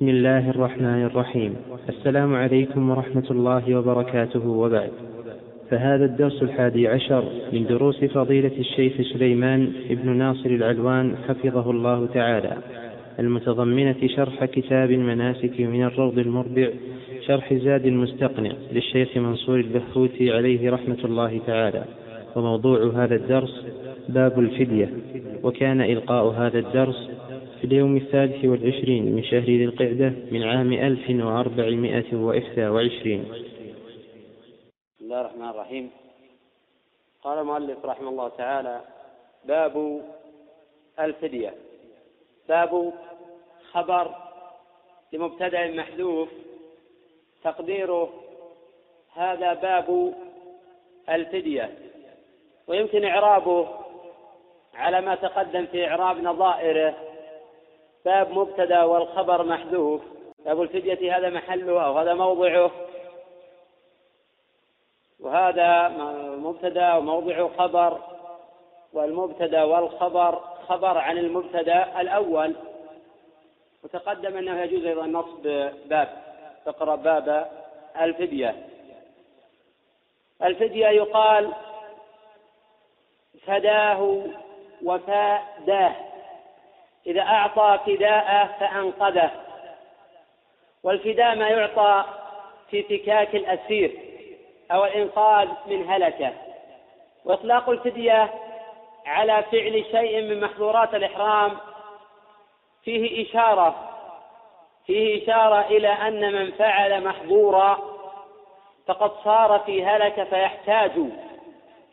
بسم الله الرحمن الرحيم. السلام عليكم ورحمة الله وبركاته وبعد. فهذا الدرس الحادي عشر من دروس فضيلة الشيخ سليمان بن ناصر العلوان حفظه الله تعالى. المتضمنة شرح كتاب المناسك من الروض المربع شرح زاد المستقنع للشيخ منصور البحوثي عليه رحمة الله تعالى. وموضوع هذا الدرس باب الفدية وكان إلقاء هذا الدرس في اليوم الثالث والعشرين من شهر ذي القعدة من عام ألف وأربعمائة وإحدى وعشرين. بسم الله الرحمن الرحيم. قال المؤلف رحمه الله تعالى باب الفدية. باب خبر لمبتدأ محذوف تقديره هذا باب الفدية. ويمكن إعرابه على ما تقدم في إعراب نظائره باب مبتدا والخبر محذوف. باب الفدية هذا محله أو هذا موضعه؟ وهذا مبتدا وموضع خبر والمبتدا والخبر خبر عن المبتدا الأول. وتقدم أنه يجوز أيضا نصب باب. تقرأ باب الفدية. الفدية يقال فداه وفاداه. إذا أعطى فداءه فأنقذه. والفداء ما يعطى في فكاك الأسير أو الإنقاذ من هلكة. وإطلاق الفدية على فعل شيء من محظورات الإحرام فيه إشارة فيه إشارة إلى أن من فعل محظورا فقد صار في هلكة فيحتاج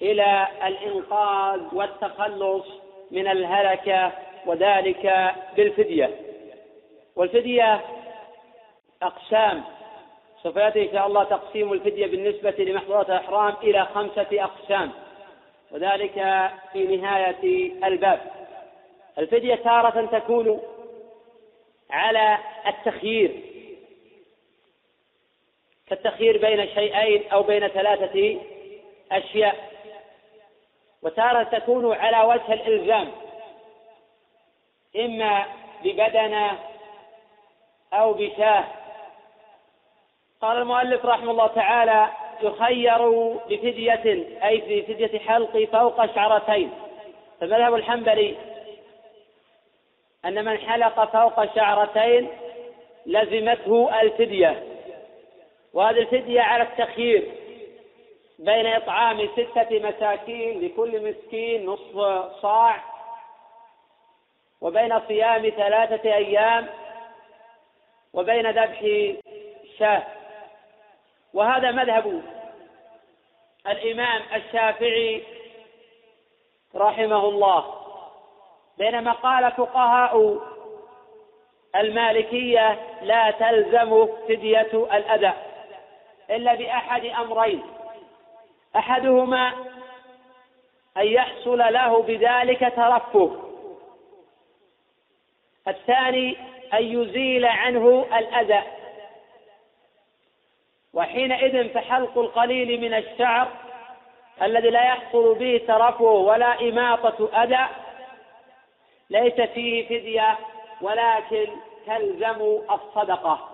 إلى الإنقاذ والتخلص من الهلكة وذلك بالفدية. والفدية أقسام. سوف يأتي إن شاء الله تقسيم الفدية بالنسبة لمحظورات الإحرام إلى خمسة أقسام. وذلك في نهاية الباب. الفدية تارة تكون على التخيير. كالتخيير بين شيئين أو بين ثلاثة أشياء. وتارة تكون على وجه الإلزام. إما ببدنة أو بشاه. قال المؤلف رحمه الله تعالى يخير بفدية أي في فدية حلق فوق شعرتين. فمذهب الحنبلي أن من حلق فوق شعرتين لزمته الفدية. وهذه الفدية على التخيير بين إطعام ستة مساكين لكل مسكين نصف صاع وبين صيام ثلاثة أيام وبين ذبح شاة. وهذا مذهب الإمام الشافعي رحمه الله بينما قال فقهاء المالكية لا تلزم فدية الأذى إلا بأحد أمرين. أحدهما أن يحصل له بذلك ترفه. الثاني أن يزيل عنه الأذى. وحينئذ فحلق القليل من الشعر الذي لا يحصل به ترفه ولا إماطة أذى. ليس فيه فدية ولكن تلزم الصدقة.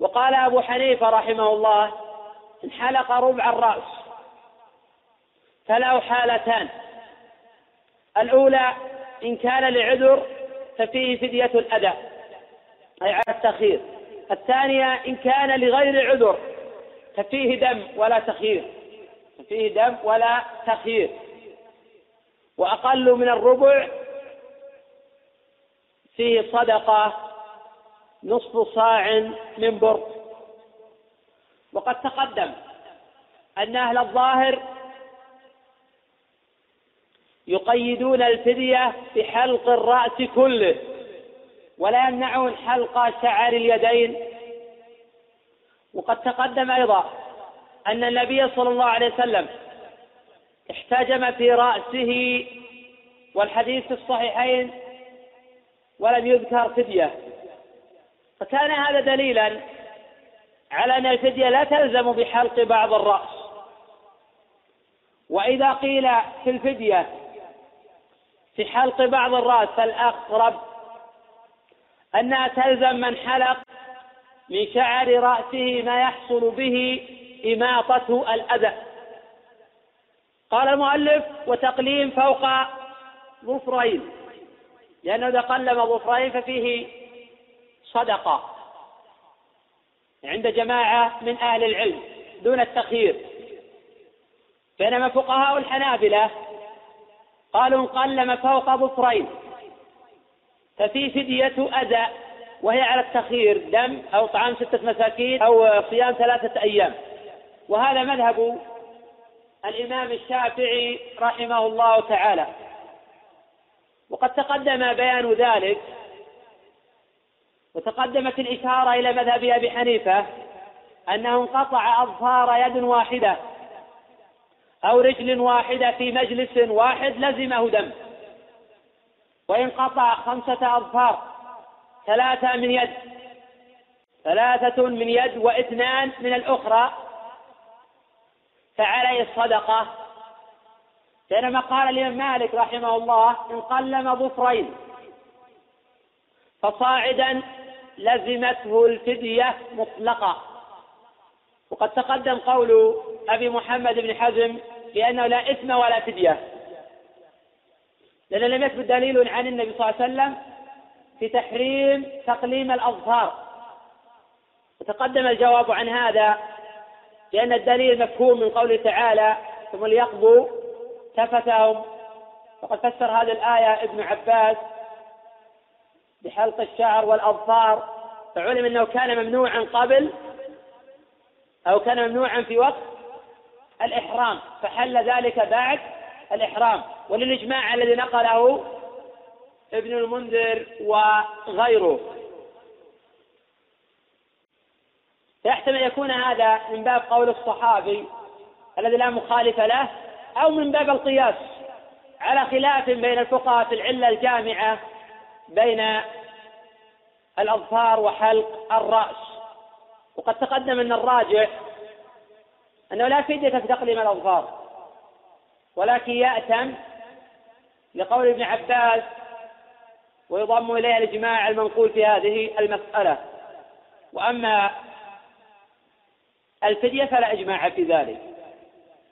وقال أبو حنيفة رحمه الله إن حلق ربع الرأس فله حالتان. الأولى إن كان لعذر ففيه فدية الأذى أي على التخيير الثانية إن كان لغير عذر ففيه دم ولا تخيير. ففيه دم ولا تخيير. وأقل من الربع فيه صدقة نصف صاع من بر. وقد تقدم أن أهل الظاهر يقيدون الفدية بحلق الرأس كله ولا يمنعون حلق شعر اليدين. وقد تقدم أيضا أن النبي صلى الله عليه وسلم احتجم في رأسه والحديث في الصحيحين ولم يذكر فدية. فكان هذا دليلا على أن الفدية لا تلزم بحلق بعض الرأس. وإذا قيل في الفدية في حلق بعض الرأس فالأقرب أنها تلزم من حلق من شعر رأسه ما يحصل به إماطة الأذى. قال المؤلف وتقليم فوق ظفرين لأنه إذا قلم ظفرين ففيه صدقة عند جماعة من أهل العلم دون التخيير. بينما فقهاء الحنابلة قالوا قلم فوق ظفرين ففي فدية أذى وهي على التخيير دم أو طعام ستة مساكين أو صيام ثلاثة أيام. وهذا مذهب الإمام الشافعي رحمه الله تعالى. وقد تقدم بيان ذلك وتقدمت الإشارة إلى مذهب أبي حنيفة أنه انقطع أظفار يد واحدة. أو رجل واحدة في مجلس واحد لزمه دم. وإن قطع خمسة أظفار ثلاثة من يد ثلاثة من يد واثنان من الأخرى فعليه الصدقة. بينما قال الإمام مالك رحمه الله إن قلم ظفرين فصاعدا لزمته الفدية مطلقة. وقد تقدم قول أبي محمد بن حزم بأنه لا إثم ولا فدية. لأن لم يثبت دليل عن النبي صلى الله عليه وسلم في تحريم تقليم الأظفار وتقدم الجواب عن هذا لأن الدليل مفهوم من قوله تعالى ثم ليقضوا تفتهم وقد فسر هذه الآية ابن عباس بحلق الشعر والأظفار فعلم أنه كان ممنوعا قبل أو كان ممنوعا في وقت الإحرام فحل ذلك بعد الإحرام. وللإجماع الذي نقله ابن المنذر وغيره. فيحتمل يكون هذا من باب قول الصحابي الذي لا مخالف له أو من باب القياس على خلاف بين الفقهاء في العلة الجامعة بين الأظفار وحلق الرأس. وقد تقدم أن الراجع أنه لا فدية في تقليم الأظفار ولكن يأتم لقول ابن عباس ويضم إليه الإجماع المنقول في هذه المسألة. وأما الفدية فلا إجماع في ذلك.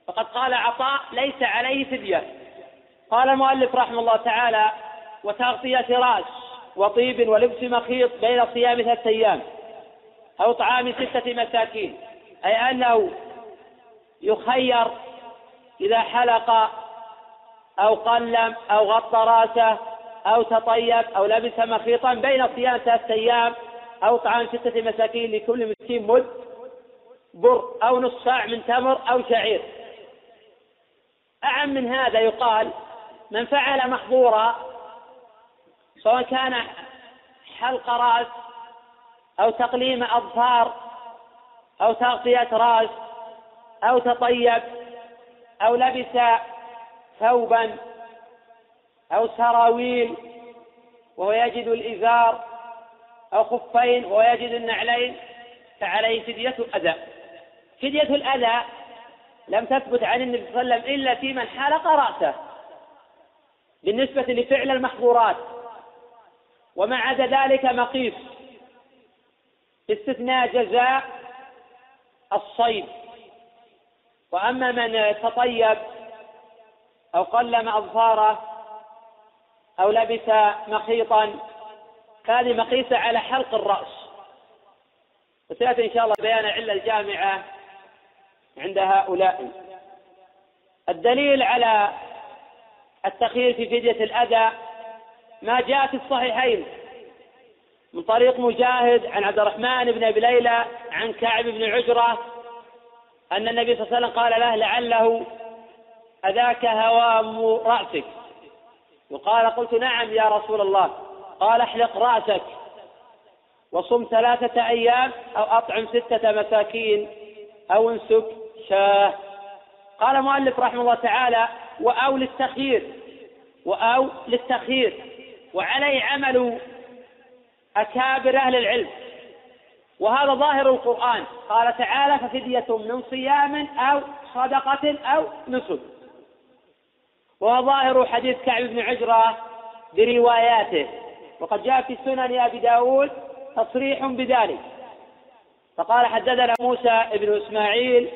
فقد قال عطاء ليس عليه فدية. قال المؤلف رحمه الله تعالى وتغطية رأس وطيب ولبس مخيط بين صيام ثلاثة أيام أو طعام ستة مساكين. أي أنه يخير إذا حلق أو قلم أو غطى رأسه أو تطيب أو لبس مخيطا بين صيام ثلاثة أيام أو طعام ستة مساكين لكل مسكين مد بر أو نصف ساع من تمر أو شعير. أعم من هذا يقال من فعل محظورا سواء كان حلق رأس أو تقليم أظفار أو تغطية رأس أو تطيب أو لبس ثوبا أو سراويل وهو يجد الإزار أو خفين وهو يجد النعلين فعليه فدية الأذى. فدية الأذى لم تثبت عن النبي صلى الله عليه وسلم إلا في من حلق رأسه بالنسبة لفعل المحظورات. وما عدا ذلك مقيس. باستثناء جزاء الصيد. وأما من تطيب أو قلم أظفاره أو لبس مخيطا فهذه مقيسة على حلق الرأس. وسيأتي إن شاء الله بيان العلة الجامعة عند هؤلاء. الدليل على التخيير في فدية الأذى ما جاء في الصحيحين. من طريق مجاهد عن عبد الرحمن بن أبي ليلى عن كعب بن عجرة أن النبي صلى الله عليه وسلم قال له لعله أذاك هوام رأسك. وقال قلت نعم يا رسول الله. قال احلق رأسك. وصم ثلاثة أيام أو أطعم ستة مساكين أو انسك شاه. قال مؤلف رحمه الله تعالى وأو للتخيير. وأو للتخيير. وعليه عمل أكابر أهل العلم. وهذا ظاهر القرآن. قال تعالى ففدية من صيام أو صدقة أو نسك. وهو ظاهر حديث كعب بن عجرة برواياته. وقد جاء في سنن أبي داود تصريح بذلك. فقال حدثنا موسى بن إسماعيل.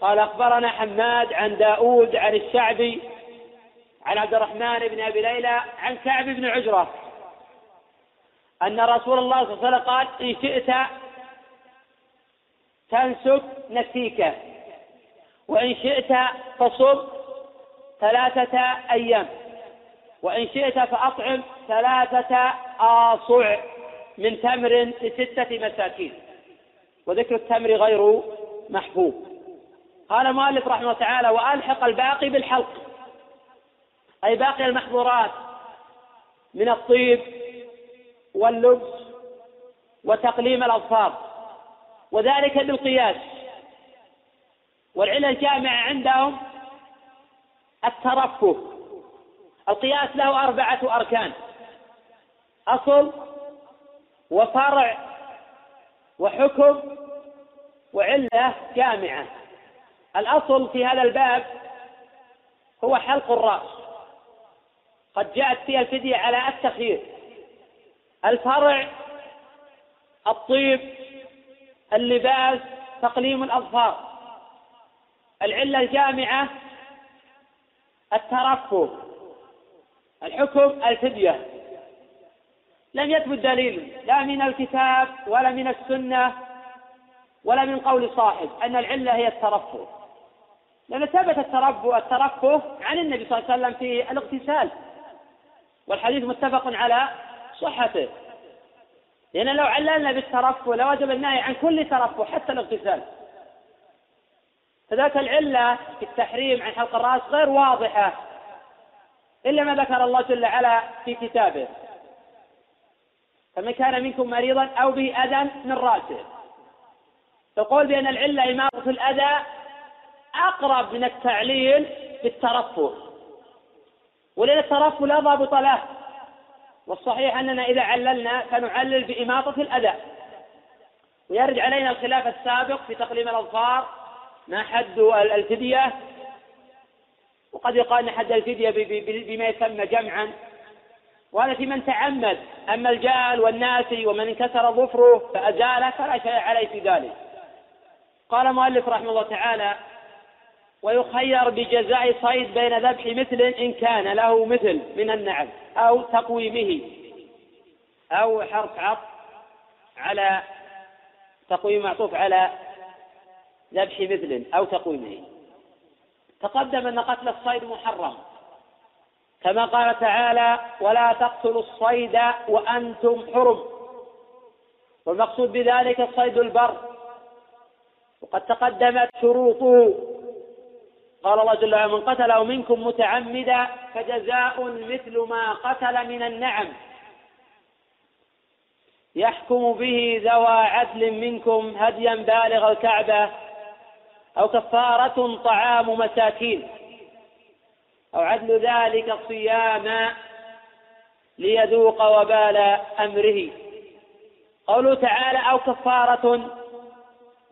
قال أخبرنا حماد عن داود عن الشعبي عن عبد الرحمن بن أبي ليلى عن كعب بن عجرة. أن رسول الله صلى الله عليه وسلم قال إن شئت تنسك نسيكه وإن شئت فصب ثلاثة أيام وإن شئت فأطعم ثلاثة آصع من تمر لستة مساكين وذكر التمر غير محبوب. قال المؤلف رحمه الله تعالى وألحق الباقي بالحلق أي باقي المحظورات من الطيب واللبس وتقليم الأظفار وذلك بالقياس. والعلة الجامعة عندهم الترفه القياس له أربعة أركان أصل وفرع وحكم وعلة جامعة. الأصل في هذا الباب هو حلق الرأس. قد جاءت فيها الفدية على التخيير. الفرع الطيب اللباس تقليم الأظفار. العلة الجامعة الترفه. الحكم الفدية. لم يثبت دليل لا من الكتاب ولا من السنة ولا من قول صاحب أن العلة هي الترفه. لأن ثبت الترفه الترفه عن النبي صلى الله عليه وسلم في الاغتسال. والحديث متفق على صحته. لأن لو عللنا بالترفه لوجب النهي عن كل ترفه حتى الاغتسال. فذاك العلة في التحريم عن حلق الرأس غير واضحة إلا ما ذكر الله جل وعلا في كتابه. فمن كان منكم مريضا أو به أذى من رأسه. فقول بأن العلة إماطة الأذى أقرب من التعليل بالترفه. ولأن الترفه لا ضابط له. والصحيح أننا إذا عللنا فنعلل بإماطة الأذى ويرد علينا الخلاف السابق في تقليم الأظفار ما حد الفدية؟ وقد يقال أن حد الفدية بما يسمى جمعا. وهذا في من تعمد. أما الجال والناسي ومن انكسر ظفره فأزاله فلا شيء عليه في ذلك. قال المؤلف رحمه الله تعالى ويخير بجزاء صيد بين ذبح مثل إن كان له مثل من النعم أو تقويمه أو حرف عطف على تقويم معطوف على ذبح مثل أو تقويمه. تقدم أن قتل الصيد محرم. كما قال تعالى ولا تقتلوا الصيد وأنتم حرم. والمقصود بذلك الصيد البر. وقد تقدمت شروطه قال الله جل وعلا من قتله منكم متعمدا فجزاء مثل ما قتل من النعم. يحكم به ذوى عدل منكم هديا بالغ الكعبة أو كفارة طعام مساكين أو عدل ذلك صياما ليذوق وبال أمره. قوله تعالى أو كفارة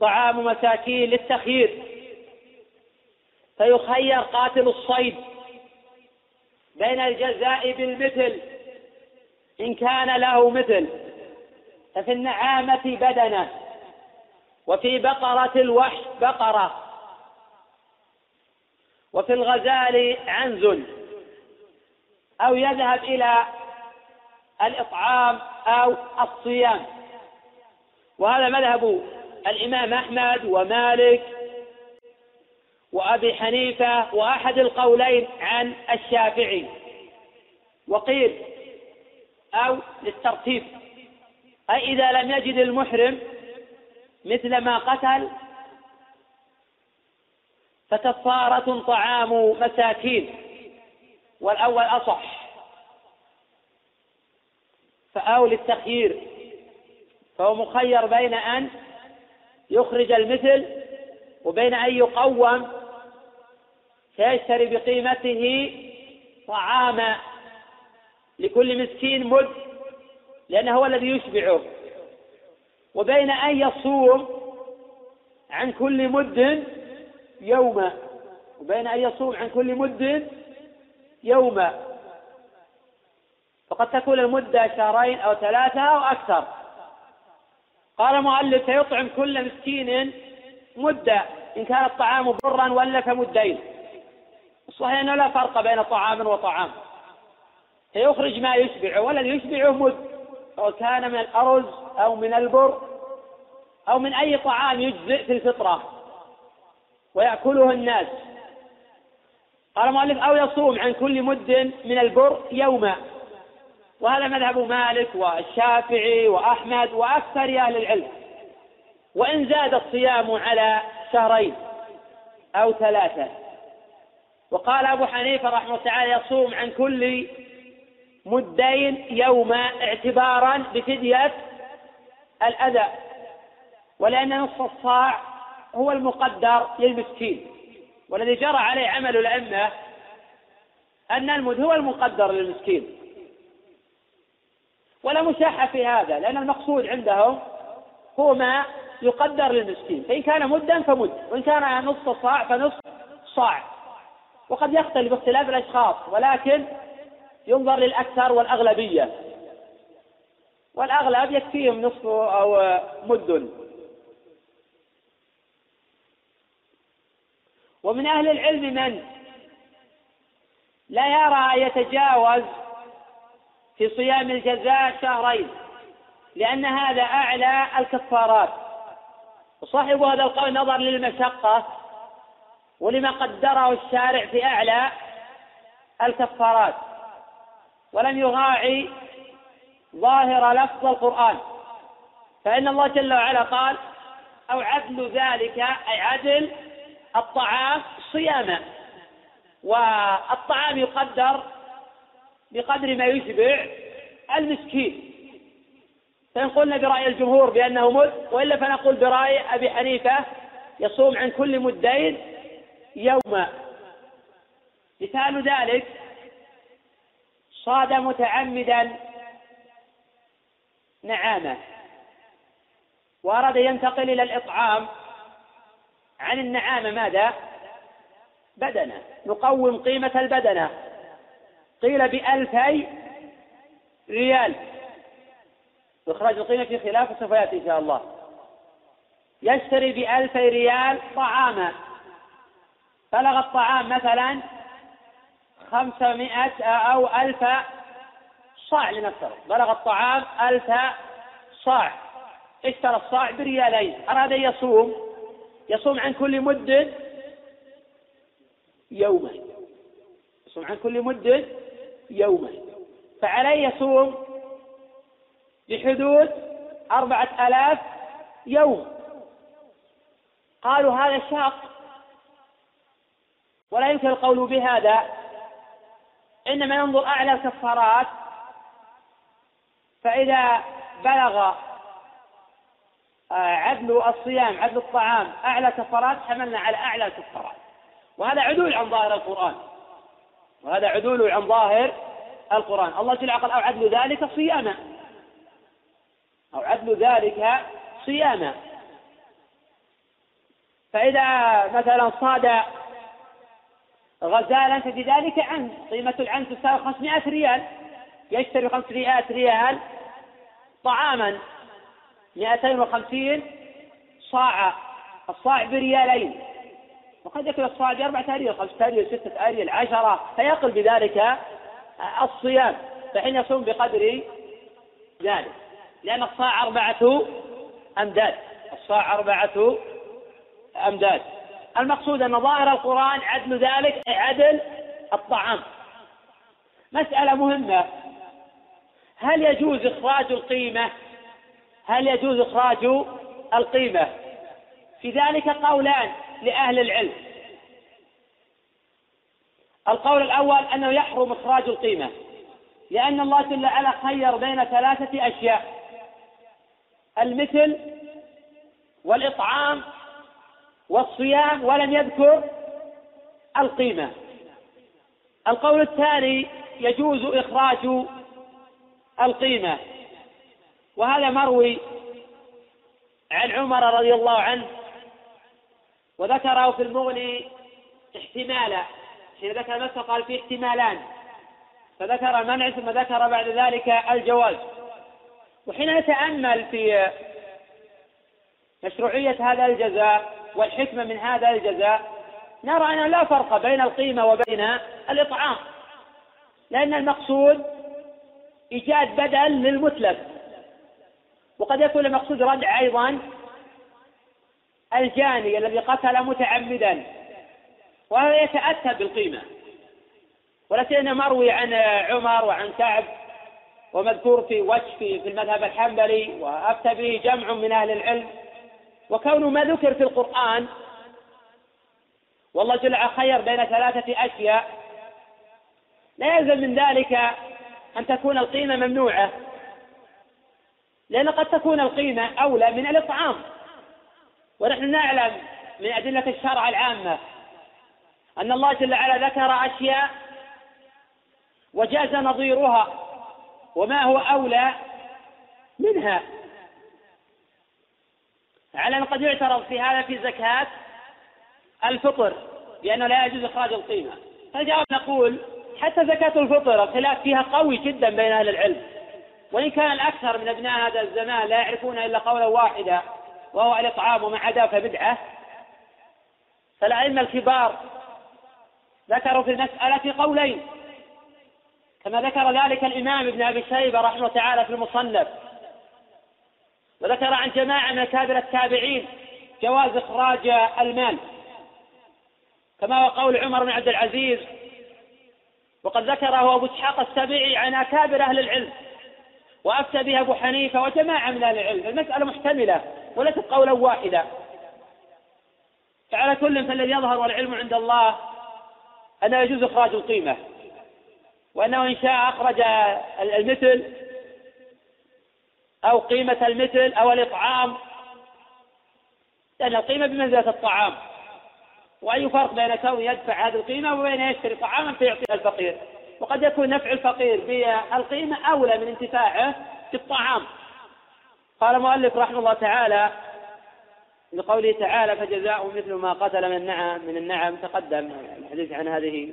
طعام مساكين للتخيير. فيخير قاتل الصيد بين الجزاء بالمثل إن كان له مثل ففي النعامة بدنة وفي بقرة الوحش بقرة وفي الغزال عنز أو يذهب إلى الإطعام أو الصيام. وهذا مذهب الإمام أحمد ومالك وأبي حنيفة وأحد القولين عن الشافعي. وقيل أو للترتيب أي إذا لم يجد المحرم مثل ما قتل فكفارة طعام مساكين والأول أصح. فأو للتخيير فهو مخير بين أن يخرج المثل وبين أن يقوم فيشتري بقيمته طعاما لكل مسكين مد لأنه هو الذي يشبعه. وبين أن يصوم عن كل مد يوما وبين أن يصوم عن كل مد يوما وقد تكون المدة شهرين أو ثلاثة أو أكثر. قال المؤلف فيطعم كل مسكين مدة إن كان الطعام برا ولا فمدين الصحيح أنه لا فرق بين طعام وطعام. فيخرج ما يشبعه والذي يشبعه مد. سواء كان من الأرز أو من البر أو من أي طعام يجزئ في الفطرة. ويأكله الناس. قال المؤلف أو يصوم عن كل مد من البر يوما. وهذا مذهب مالك والشافعي وأحمد وأكثر أهل العلم. وإن زاد الصيام على شهرين أو ثلاثة وقال أبو حنيفة رحمه الله تعالى يصوم عن كل مدين يوما اعتبارا بفدية الأذى ولأن نصف الصاع هو المقدر للمسكين والذي جرى عليه عمل الأئمة أن المد هو المقدر للمسكين. ولا مشاحة في هذا لأن المقصود عندهم هو ما يقدر للمسكين. فإن كان مدا فمد وإن كان نصف صاع فنصف صاع. وقد يختلف باختلاف الأشخاص ولكن ينظر للأكثر والأغلبية. والأغلب يكفيهم نصف أو مد. ومن أهل العلم من لا يرى يتجاوز في صيام الجزاء شهرين لأن هذا أعلى الكفارات. وصاحب هذا القول نظر للمشقة ولما قدره الشارع في أعلى الكفارات ولم يراعي ظاهر لفظ القرآن. فإن الله جل وعلا قال أو عدل ذلك أي عدل الطعام صياما. والطعام يقدر بقدر ما يشبع المسكين. فإن قلنا برأي الجمهور بأنه مد وإلا فنقول برأي أبي حنيفة يصوم عن كل مدين يوما مثال ذلك صاد متعمدا نعامة وأراد ينتقل إلى الإطعام عن النعامة ماذا؟ بدنة. نقوم قيمة البدنة. قيل بألفي ريال. إخراج القيمة في خلاف سوف يأتي إن شاء الله. يشتري بألفي ريال طعاما. بلغ الطعام مثلا خمسمائة أو ألف صاع لنفترض بلغ الطعام ألف صاع. اشترى الصاع بريالين. أراد أن يصوم. يصوم عن كل مد يوما. يصوم عن كل مد يوما. فعليه يصوم بحدود أربعة آلاف يوم. قالوا هذا شاق. ولا يمكن القول بهذا. إنما ينظر أعلى الكفارات. فإذا بلغ آه، عدل الصيام عدل الطعام أعلى كفارات حملنا على أعلى الكفارات وهذا عدول عن ظاهر القرآن. وهذا عدول عن ظاهر القرآن. الله جل وعلا أو عدل ذلك صياما. أو عدل ذلك صياما. فإذا مثلا صاد غزالا ففي ذلك عن قيمة العن تساوي 500 ريال. يشتري 500 ريال طعاما. 250 صاع. الصاع بريالين. وقد يكون الصاع بأربعة أريل خمسة أريل ستة أريل عشرة. فيقل بذلك الصيام. فحين يصوم بقدر ذلك. لأن الصاع أربعة أمداد. الصاع أربعة أمداد. المقصود أن ظاهر القرآن عدل ذلك عدل الطعام. مسألة مهمة. هل يجوز إخراج القيمة؟ هل يجوز إخراج القيمة؟ في ذلك قولان لأهل العلم. القول الأول أنه يحرم إخراج القيمة لأن الله جل وعلا خير بين ثلاثة أشياء المثل والإطعام والصيام ولم يذكر القيمة. القول الثاني يجوز إخراج القيمة وهذا مروي عن عمر رضي الله عنه وذكره في المغني احتمالا حين ذكر نفسه قال في احتمالان فذكر المنع ثم ذكر بعد ذلك الجواز. وحين نتأمل في مشروعية هذا الجزاء والحكمة من هذا الجزاء نرى أنه لا فرق بين القيمة وبين الإطعام. لأن المقصود إيجاد بدل للمتلف. وقد يكون المقصود ردع أيضا الجاني الذي قتل متعمدا وهذا يتأتى بالقيمة. ولكن مروي عن عمر وعن كعب ومذكور في وجه في المذهب الحنبلي وأفتى به جمع من أهل العلم. وكون ما ذكر في القرآن والله جل خير بين ثلاثة أشياء. لا يلزم من ذلك أن تكون القيمة ممنوعة لأن قد تكون القيمة أولى من الإطعام. ونحن نعلم من أدلة الشرع العامة أن الله جل وعلا ذكر أشياء وجاز نظيرها وما هو أولى منها. على أن قد يعترض في هذا في زكاة الفطر لأنه لا يجوز إخراج القيمة. فالجواب نقول حتى زكاة الفطر الخلاف فيها قوي جدا بين أهل العلم. وإن كان الأكثر من أبناء هذا الزمان لا يعرفون إلا قولا واحدا وهو الإطعام وما عداه فبدعة فالأئمة الكبار ذكروا في المسألة قولين. كما ذكر ذلك الإمام ابن أبي شيبة رحمه الله تعالى في المصنف. وذكر عن جماعة من أكابر التابعين جواز إخراج المال. كما هو قول عمر بن عبد العزيز وقد ذكره أبو إسحاق السبيعي عن أكابر أهل العلم وأفتى بها أبو حنيفة وجماعة من أهل العلم. المسألة محتملة وليست قولا واحدا. فعلى كل فالذي يظهر والعلم عند الله أنه يجوز إخراج القيمة وأنه إن شاء أخرج المثل أو قيمة المثل أو الإطعام. لأن القيمة بمنزلة الطعام. وأي فرق بين كون يدفع هذه القيمة وبين يشتري طعاما فيعطيها الفقير. وقد يكون نفع الفقير بالقيمة أولى من انتفاعه بالطعام. قال المؤلف رحمه الله تعالى لقوله تعالى فجزاء مثل ما قتل من النعم من النعم. تقدم الحديث عن هذه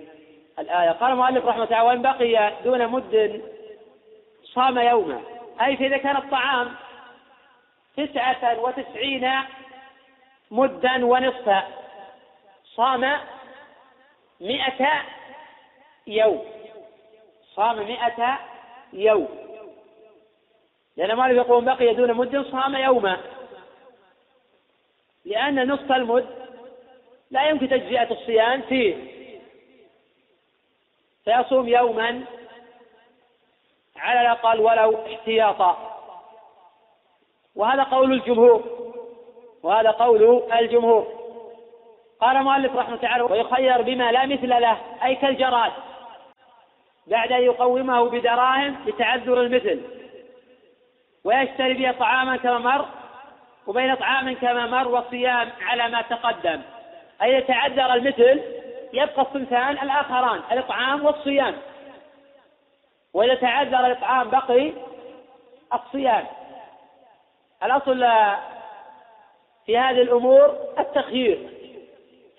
الآية. قال المؤلف رحمه الله تعالى وإن بقي دون مد صام يوما. أي فإذا كان الطعام تسعة وتسعين مدا ونصفا صام مئة يوم. صام مئة يوم. لأن مالك يقول بقي دون مد صام يوما. لأن نصف المد لا يمكن تجزئة الصيام فيه. فيصوم يوما على الأقل ولو احتياطا. وهذا قول الجمهور. وهذا قول الجمهور. قال المؤلف رحمه الله تعالى ويخير بما لا مثل له أي كالجراد. بعد أن يقومه بدراهم لتعذر المثل. ويشتري به طعاما كما مر وبين طعام كما مر وصيام على ما تقدم. أي يتعذر المثل يبقى الصنفان الآخران الإطعام والصيام. وإذا تعذر الإطعام بقي الصيام. الأصل في هذه الأمور التخيير.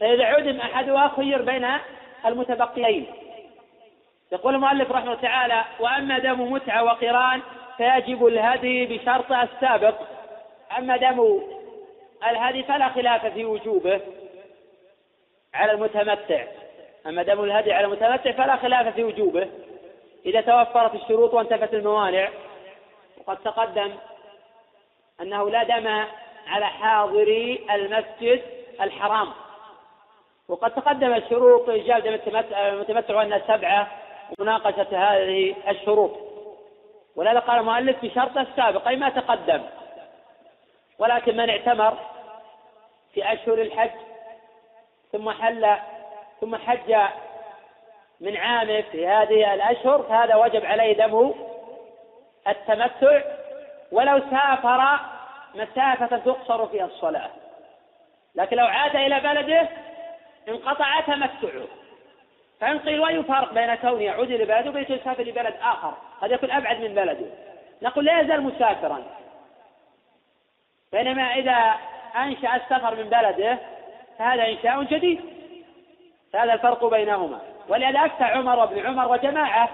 فإذا عدم أحدها خير بين المتبقيين. يقول المؤلف رحمه الله تعالى وأما دم متعة وقران فيجب الهدي بشرط السابق. أما دم الهدي فلا خلاف في وجوبه على المتمتع. أما دم الهدي على المتمتع فلا خلاف في وجوبه. إذا توفرت الشروط وانتفت الموانع وقد تقدم أنه لا دم على حاضري المسجد الحرام. وقد تقدم الشروط إيجاب دم المتمتع وأنها سبعة ومناقشة هذه الشروط. ولهذا قال المؤلف بشرط السابق أي ما تقدم. ولكن من اعتمر في أشهر الحج ثم حل ثم حج من عامه في هذه الأشهر فهذا وجب عليه دم التمتع. ولو سافر مسافة تقصر فيها الصلاة. لكن لو عاد إلى بلده انقطع تمتعه. فإن قيل وأي فرق بين كونه يعود إلى بلده وبين يسافر لبلد آخر. قد يكون أبعد من بلده. نقول لا يزال مسافرا. بينما إذا أنشأ السفر من بلده فهذا إنشاء جديد. فهذا الفرق بينهما. ولهذا أفتى عمر وابن عمر وجماعة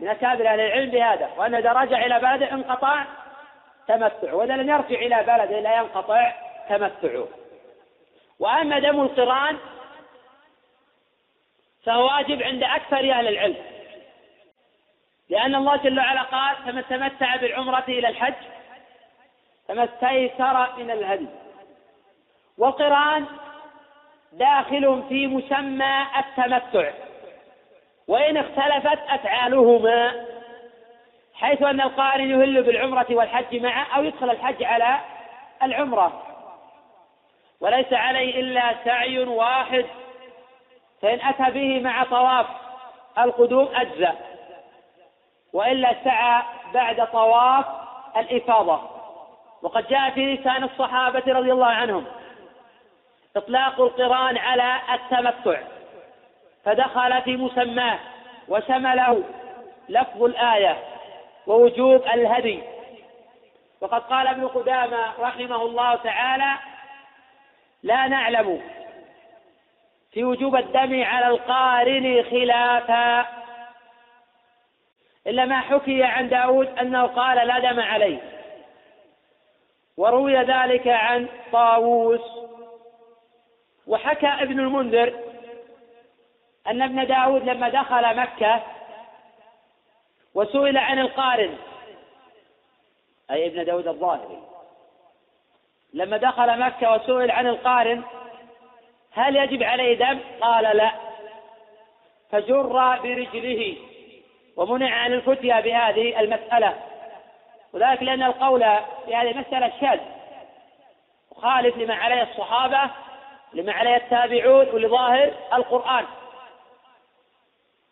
من أكابر أهل العلم بهذا وأن إذا رجع إلى بلده انقطع تمتع وإذا لم يرجع إلى بلده لا ينقطع تمتعه. وأما دم القرآن فهو واجب عند أكثر أهل العلم لأن الله جل وعلا قال فمن تمتع بالعمرة إلى الحج فما استيسر من الهدي والقرآن داخل في مسمى التمتع. وإن اختلفت أفعالهما حيث أن القارن يهل بالعمرة والحج معا أو يدخل الحج على العمرة. وليس عليه إلا سعي واحد فإن أتى به مع طواف القدوم أجزأ وإلا سعى بعد طواف الإفاضة. وقد جاء في لسان الصحابة رضي الله عنهم إطلاق القرآن على التمتع. فدخل في مسماه وشمله لفظ الآية ووجوب الهدي. وقد قال ابن قدامة رحمه الله تعالى لا نعلم في وجوب الدم على القارن خلافا إلا ما حكي عن داود أنه قال لا دم عليه. وروي ذلك عن طاووس. وحكى ابن المنذر أن ابن داود لما دخل مكة وسئل عن القارن أي ابن داود الظاهري لما دخل مكة وسئل عن القارن هل يجب عليه دم؟ قال لا فجر برجله ومنع عن الفتيا بهذه المسألة وذلك لأن القول في هذه المسألة شاذ مخالف لما عليه الصحابة لما عليه التابعون ولظاهر القرآن.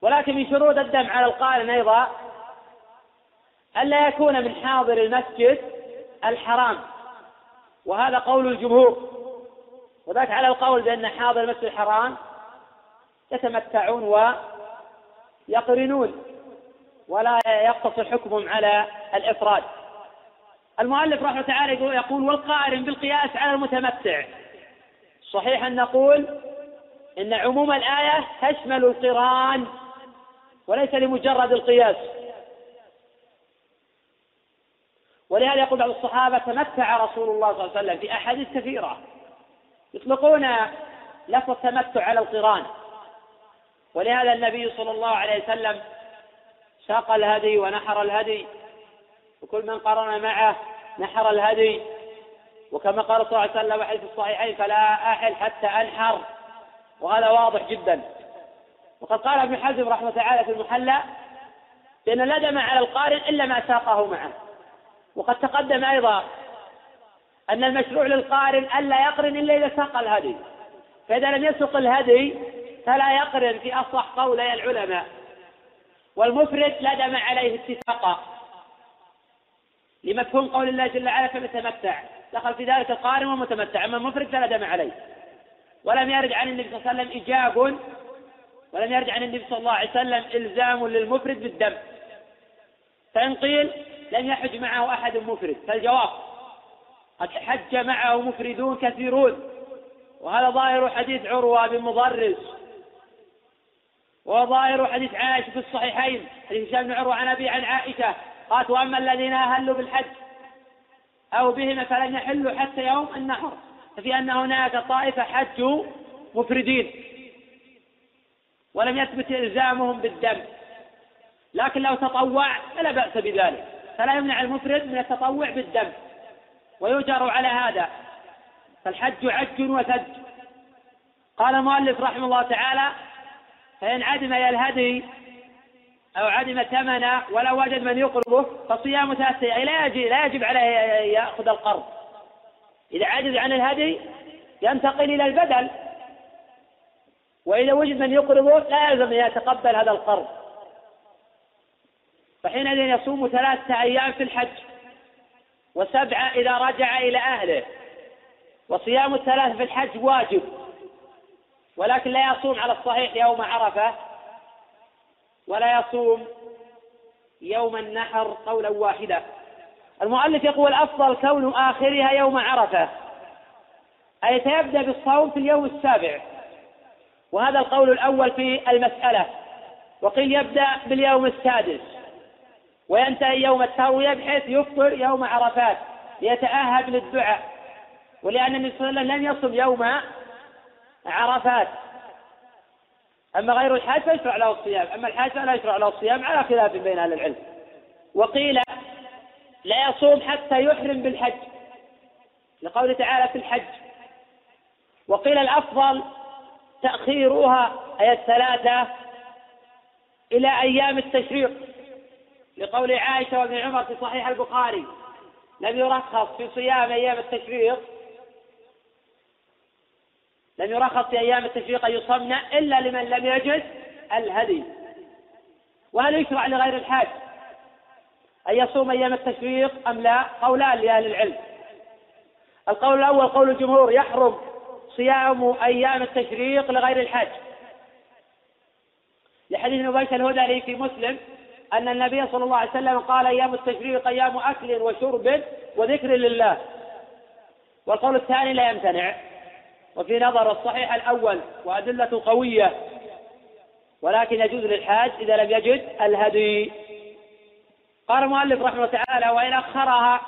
ولكن من شروط الدم على القارن أيضا ألا يكون من حاضر المسجد الحرام. وهذا قول الجمهور. وذاك على القول بأن حاضر المسجد الحرام يتمتعون ويقرنون ولا يقتصر حكمهم على الإفراد. المؤلف رحمه تعالى يقول والقارن بالقياس على المتمتع. صحيح أن نقول إن عموم الآية تشمل القران وليس لمجرد القياس. ولهذا يقول بعض الصحابة تمتع رسول الله صلى الله عليه وسلم في أحاديث كثيرة. يطلقون لفظ التمتع على القران. ولهذا النبي صلى الله عليه وسلم ساق الهدي ونحر الهدي وكل من قرن معه نحر الهدي. وكما قال صلى الله عليه وسلم في الصحيحين فلا أحل حتى أنحر. وهذا واضح جدا. وقد قال ابن حزم رحمه تعالى في المحلى بأن لا دم على القارن إلا ما ساقه معه. وقد تقدم أيضا أن المشروع للقارن ألا يقرن إلا إذا ساق الهدي. فإذا لم يسق الهدي فلا يقرن في أصح قولي العلماء. والمفرد لا دم عليه اتفاقا. لمفهوم قول الله جل وعلا فمتمتع دخل في ذلك القارن والمتمتع أما المفرد فلا دم عليه. ولم يرد عن النبي صلى الله عليه وسلم إيجاب ولم يرد عن النبي صلى الله عليه وسلم إلزام للمفرد بالدم. فإن قيل لم يحج معه أحد مفرد. فالجواب قد حج معه مفردون كثيرون. وهذا ظاهر حديث عروة بن مضرس وظاهر حديث عائشة في الصحيحين. حديث هشام بن عروة عن أبي عن عائشة. قالت وأما الذين أهلوا بالحج أو بهما فلم يحلوا حتى يوم النحر. ففي أن هناك طائفة حجوا مفردين. ولم يثبت إلزامهم بالدم. لكن لو تطوع فلا بأس بذلك. فلا يمنع المفرد من التطوع بالدم. ويجر على هذا. فالحج عج وثج. قال المؤلف رحمه الله تعالى فإن عدم الهدي أو عدم ثمنه ولو وجد من يقرضه فصيام ثلاثة أي لا يجب لا يجب عليه يأخذ القرض. إذا عجز عن الهدي ينتقل إلى البدل. وإذا وجد من يقرضه لا يلزم أن يتقبل هذا القرض. فحينئذ يصوم ثلاثة أيام في الحج وسبعة إذا رجع إلى أهله. وصيام الثلاث في الحج واجب ولكن لا يصوم على الصحيح يوم عرفة ولا يصوم يوم النحر قولا واحدا. المؤلف يقول الأفضل كون آخرها يوم عرفة أي سيبدأ بالصوم في اليوم السابع. وهذا القول الأول في المسألة. وقيل يبدأ باليوم السادس. وينتهي يوم التروية بحيث يفطر يوم عرفات ليتأهب للدعاء. ولأن النبي صلى الله عليه وسلم لم يصم يوم عرفات. أما غير الحاج فيشرع له الصيام. أما الحاج فلا يشرع له الصيام على خلاف بين أهل العلم. وقيل لا يصوم حتى يحرم بالحج. لقوله تعالى في الحج. وقيل الأفضل تأخيرها أي الثلاثة إلى أيام التشريق. لقول عائشة وابن عمر في صحيح البخاري لم يرخص في صيام أيام التشريق لم يرخص في أيام التشريق أن يصمن إلا لمن لم يجد الهدي. وهل يشرع لغير الحاج أن يصوم أيام التشريق أم لا؟ قولان لأهل العلم. القول الأول قول الجمهور يحرم صيام أيام التشريق لغير الحاج لحديث نبيش الهدى في مسلم أن النبي صلى الله عليه وسلم قال أيام التشريق أيام أكل وشرب وذكر لله. والقول الثاني لا يمتنع. وفي نظر الصحيح الأول وأدلة قوية. ولكن يجوز للحاج إذا لم يجد الهدي. قال المؤلف رحمه الله تعالى وإن أخرها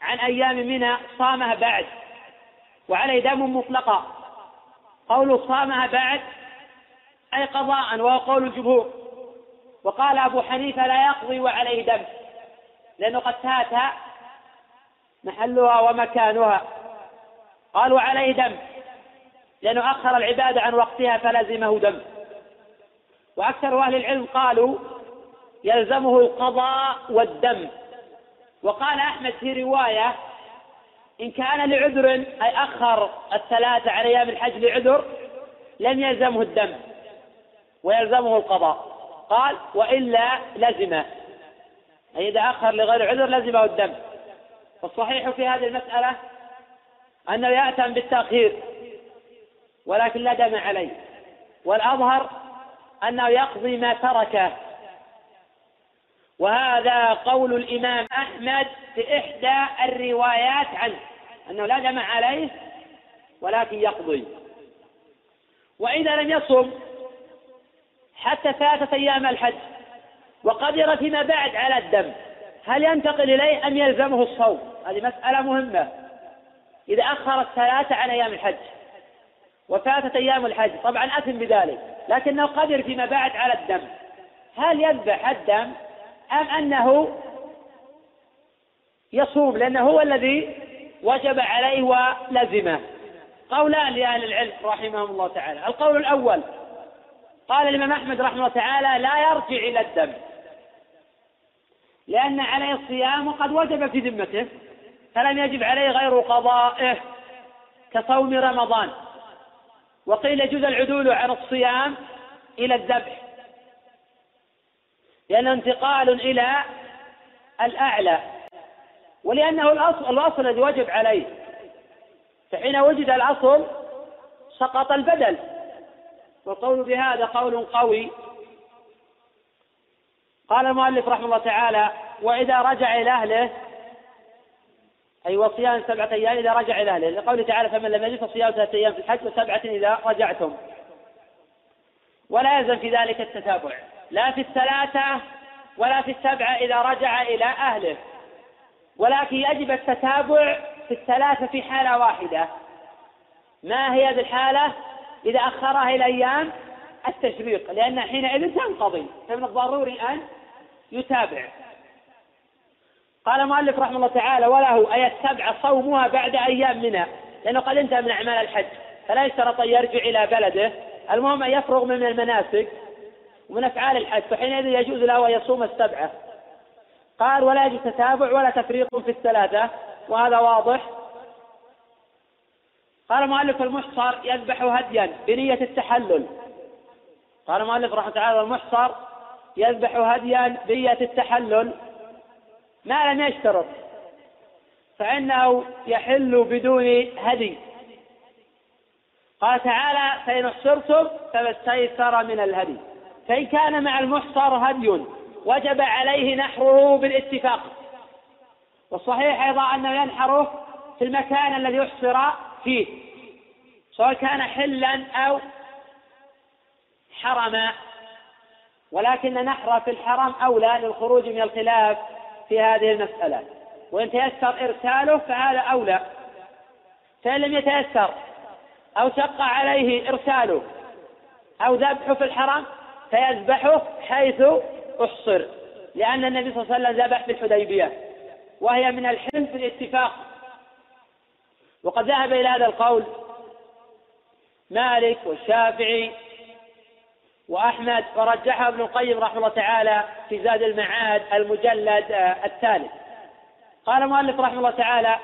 عن أيام منى صامها بعد وعليه دم مطلقا. قول صامها بعد أي قضاء وهو قول الجمهور. وقال أبو حنيفة لا يقضي وعليه دم لأنه قد فات محلها ومكانها. قال وعليه دم لأنه أخر العبادة عن وقتها فلزمه دم. وأكثر أهل العلم قالوا يلزمه القضاء والدم. وقال أحمد في رواية إن كان لعذر أي أخر الثلاثة عن أيام الحج لعذر لم يلزمه الدم ويلزمه القضاء. قال وإلا لزمه أي إذا أخر لغير عذر لزمه الدم. والصحيح في هذه المسألة أنه يأتم بالتأخير ولكن لا دم عليه. والأظهر أنه يقضي ما تركه. وهذا قول الإمام أحمد في إحدى الروايات عنه أنه لا دم عليه ولكن يقضي. وإذا لم يصم حتى فاتت أيام الحج وقدر فيما بعد على الدم هل ينتقل إليه أم يلزمه الصوم؟ هذه مسألة مهمة. إذا أخر الثلاثة عن أيام الحج وفاتت أيام الحج طبعا أثم بذلك لكنه قدر فيما بعد على الدم. هل يذبح الدم؟ أم أنه يصوم لأنه هو الذي وجب عليه ولزمه. قولان لأهل العلم رحمهم الله تعالى. القول الأول قال الإمام أحمد رحمه الله تعالى لا يرجع إلى الدم لأن عليه الصيام وقد وجب في ذمته فلم يجب عليه غير قضائه كصوم رمضان. وقيل يجوز العدول عن الصيام إلى الذبح. لأنه انتقال إلى الأعلى. ولأنه الأصل الأصل الذي وجب عليه. فحين وجد الأصل سقط البدل. والقول بهذا قول قوي. قال المؤلف رحمه الله تعالى وإذا رجع إلى أهله أي وصيام سبعة أيام إذا رجع إلى أهله. لقوله تعالى فمن لم يجد فصيام ثلاثة أيام في الحج وسبعة إذا رجعتم. ولا يلزم في ذلك التتابع. لا في الثلاثة ولا في السبعة إذا رجع إلى أهله. ولكن يجب التتابع في الثلاثة في حالة واحدة. ما هي هذه الحالة؟ إذا أخرها إلى أيام التشريق لأن حينئذ تنقضي. فمن الضروري أن يتابع. قال المؤلف رحمه الله تعالى وله أي السبع صومها بعد أيام منها. لأنه قد انتهى من أعمال الحج فلا يشترط أن يرجع إلى بلده. المهم أن يفرغ من المناسك. ومن أفعال الحج فحينئذ يجوز له أن يصوم السبعة. قال ولا يجوز تتابع ولا تفريق في الثلاثة. وهذا واضح. قال المؤلف المحصر يذبح هديا بنية التحلل. قال المؤلف رحمة الله تعالى المحصر يذبح هديا بنية التحلل. ما لم يشترط فإنه يحل بدون هدي. قال تعالى فإن احصرتم فما استيسر من الهدي. فإن كان مع المحصر هدي وجب عليه نحره بالاتفاق. والصحيح أيضا أنه ينحره في المكان الذي أحصر فيه سواء كان حلا أو حرما ولكن نحر في الحرم أولى للخروج من الخلاف في هذه المسألة. وإن تيسر إرساله فهذا أولى. فإن لم يتيسر أو شق عليه إرساله أو ذبحه في الحرم فيذبحه حيث أحصر لأن النبي صلى الله عليه وسلم ذبح في الحديبية وهي من الحلف بالاتفاق وقد ذهب إلى هذا القول مالك والشافعي وأحمد ورجحه ابن القيم رحمه الله تعالى في زاد المعاد المجلد الثالث. قال المؤلف رحمه الله تعالى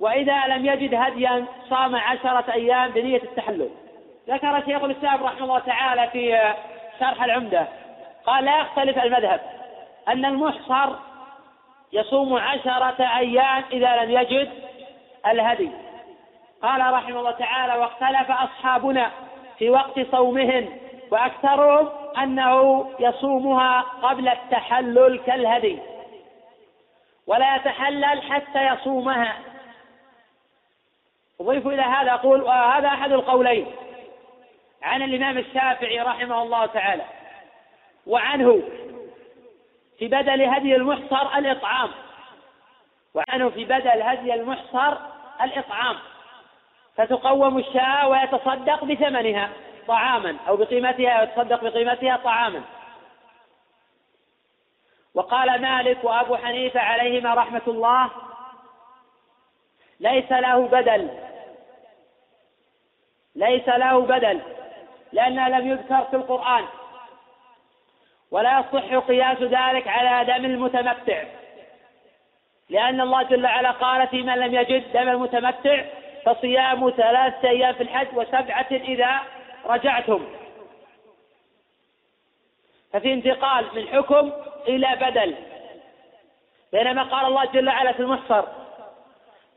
وإذا لم يجد هديا صام عشرة أيام بنية التحلل. ذكر شيخ الإسلام رحمه الله تعالى في شرح العمدة قال لا يختلف المذهب أن المحصر يصوم عشرة أيام إذا لم يجد الهدي. قال رحمه الله تعالى واختلف أصحابنا في وقت صومهن وأكثرهم أنه يصومها قبل التحلل كالهدي. ولا يتحلل حتى يصومها. أضيف إلى هذا أقول وهذا أحد القولين. عن الإمام الشافعي رحمه الله تعالى وعنه في بدل هدي المحصر الإطعام وعنه في بدل هدي المحصر الإطعام فتقوم الشاة ويتصدق بثمنها طعاما أو بقيمتها ويتصدق بقيمتها طعاما. وقال مالك وأبو حنيفة عليهما رحمة الله ليس له بدل ليس له بدل لأنه لم يذكر في القرآن. ولا يصح قياس ذلك على دم المتمتع. لأن الله جل وعلا قال في من لم يجد دم المتمتع فصيام ثلاثة أيام في الحج وسبعة إذا رجعتم. ففي انتقال من حكم إلى بدل. بينما قال الله جل وعلا في المحصر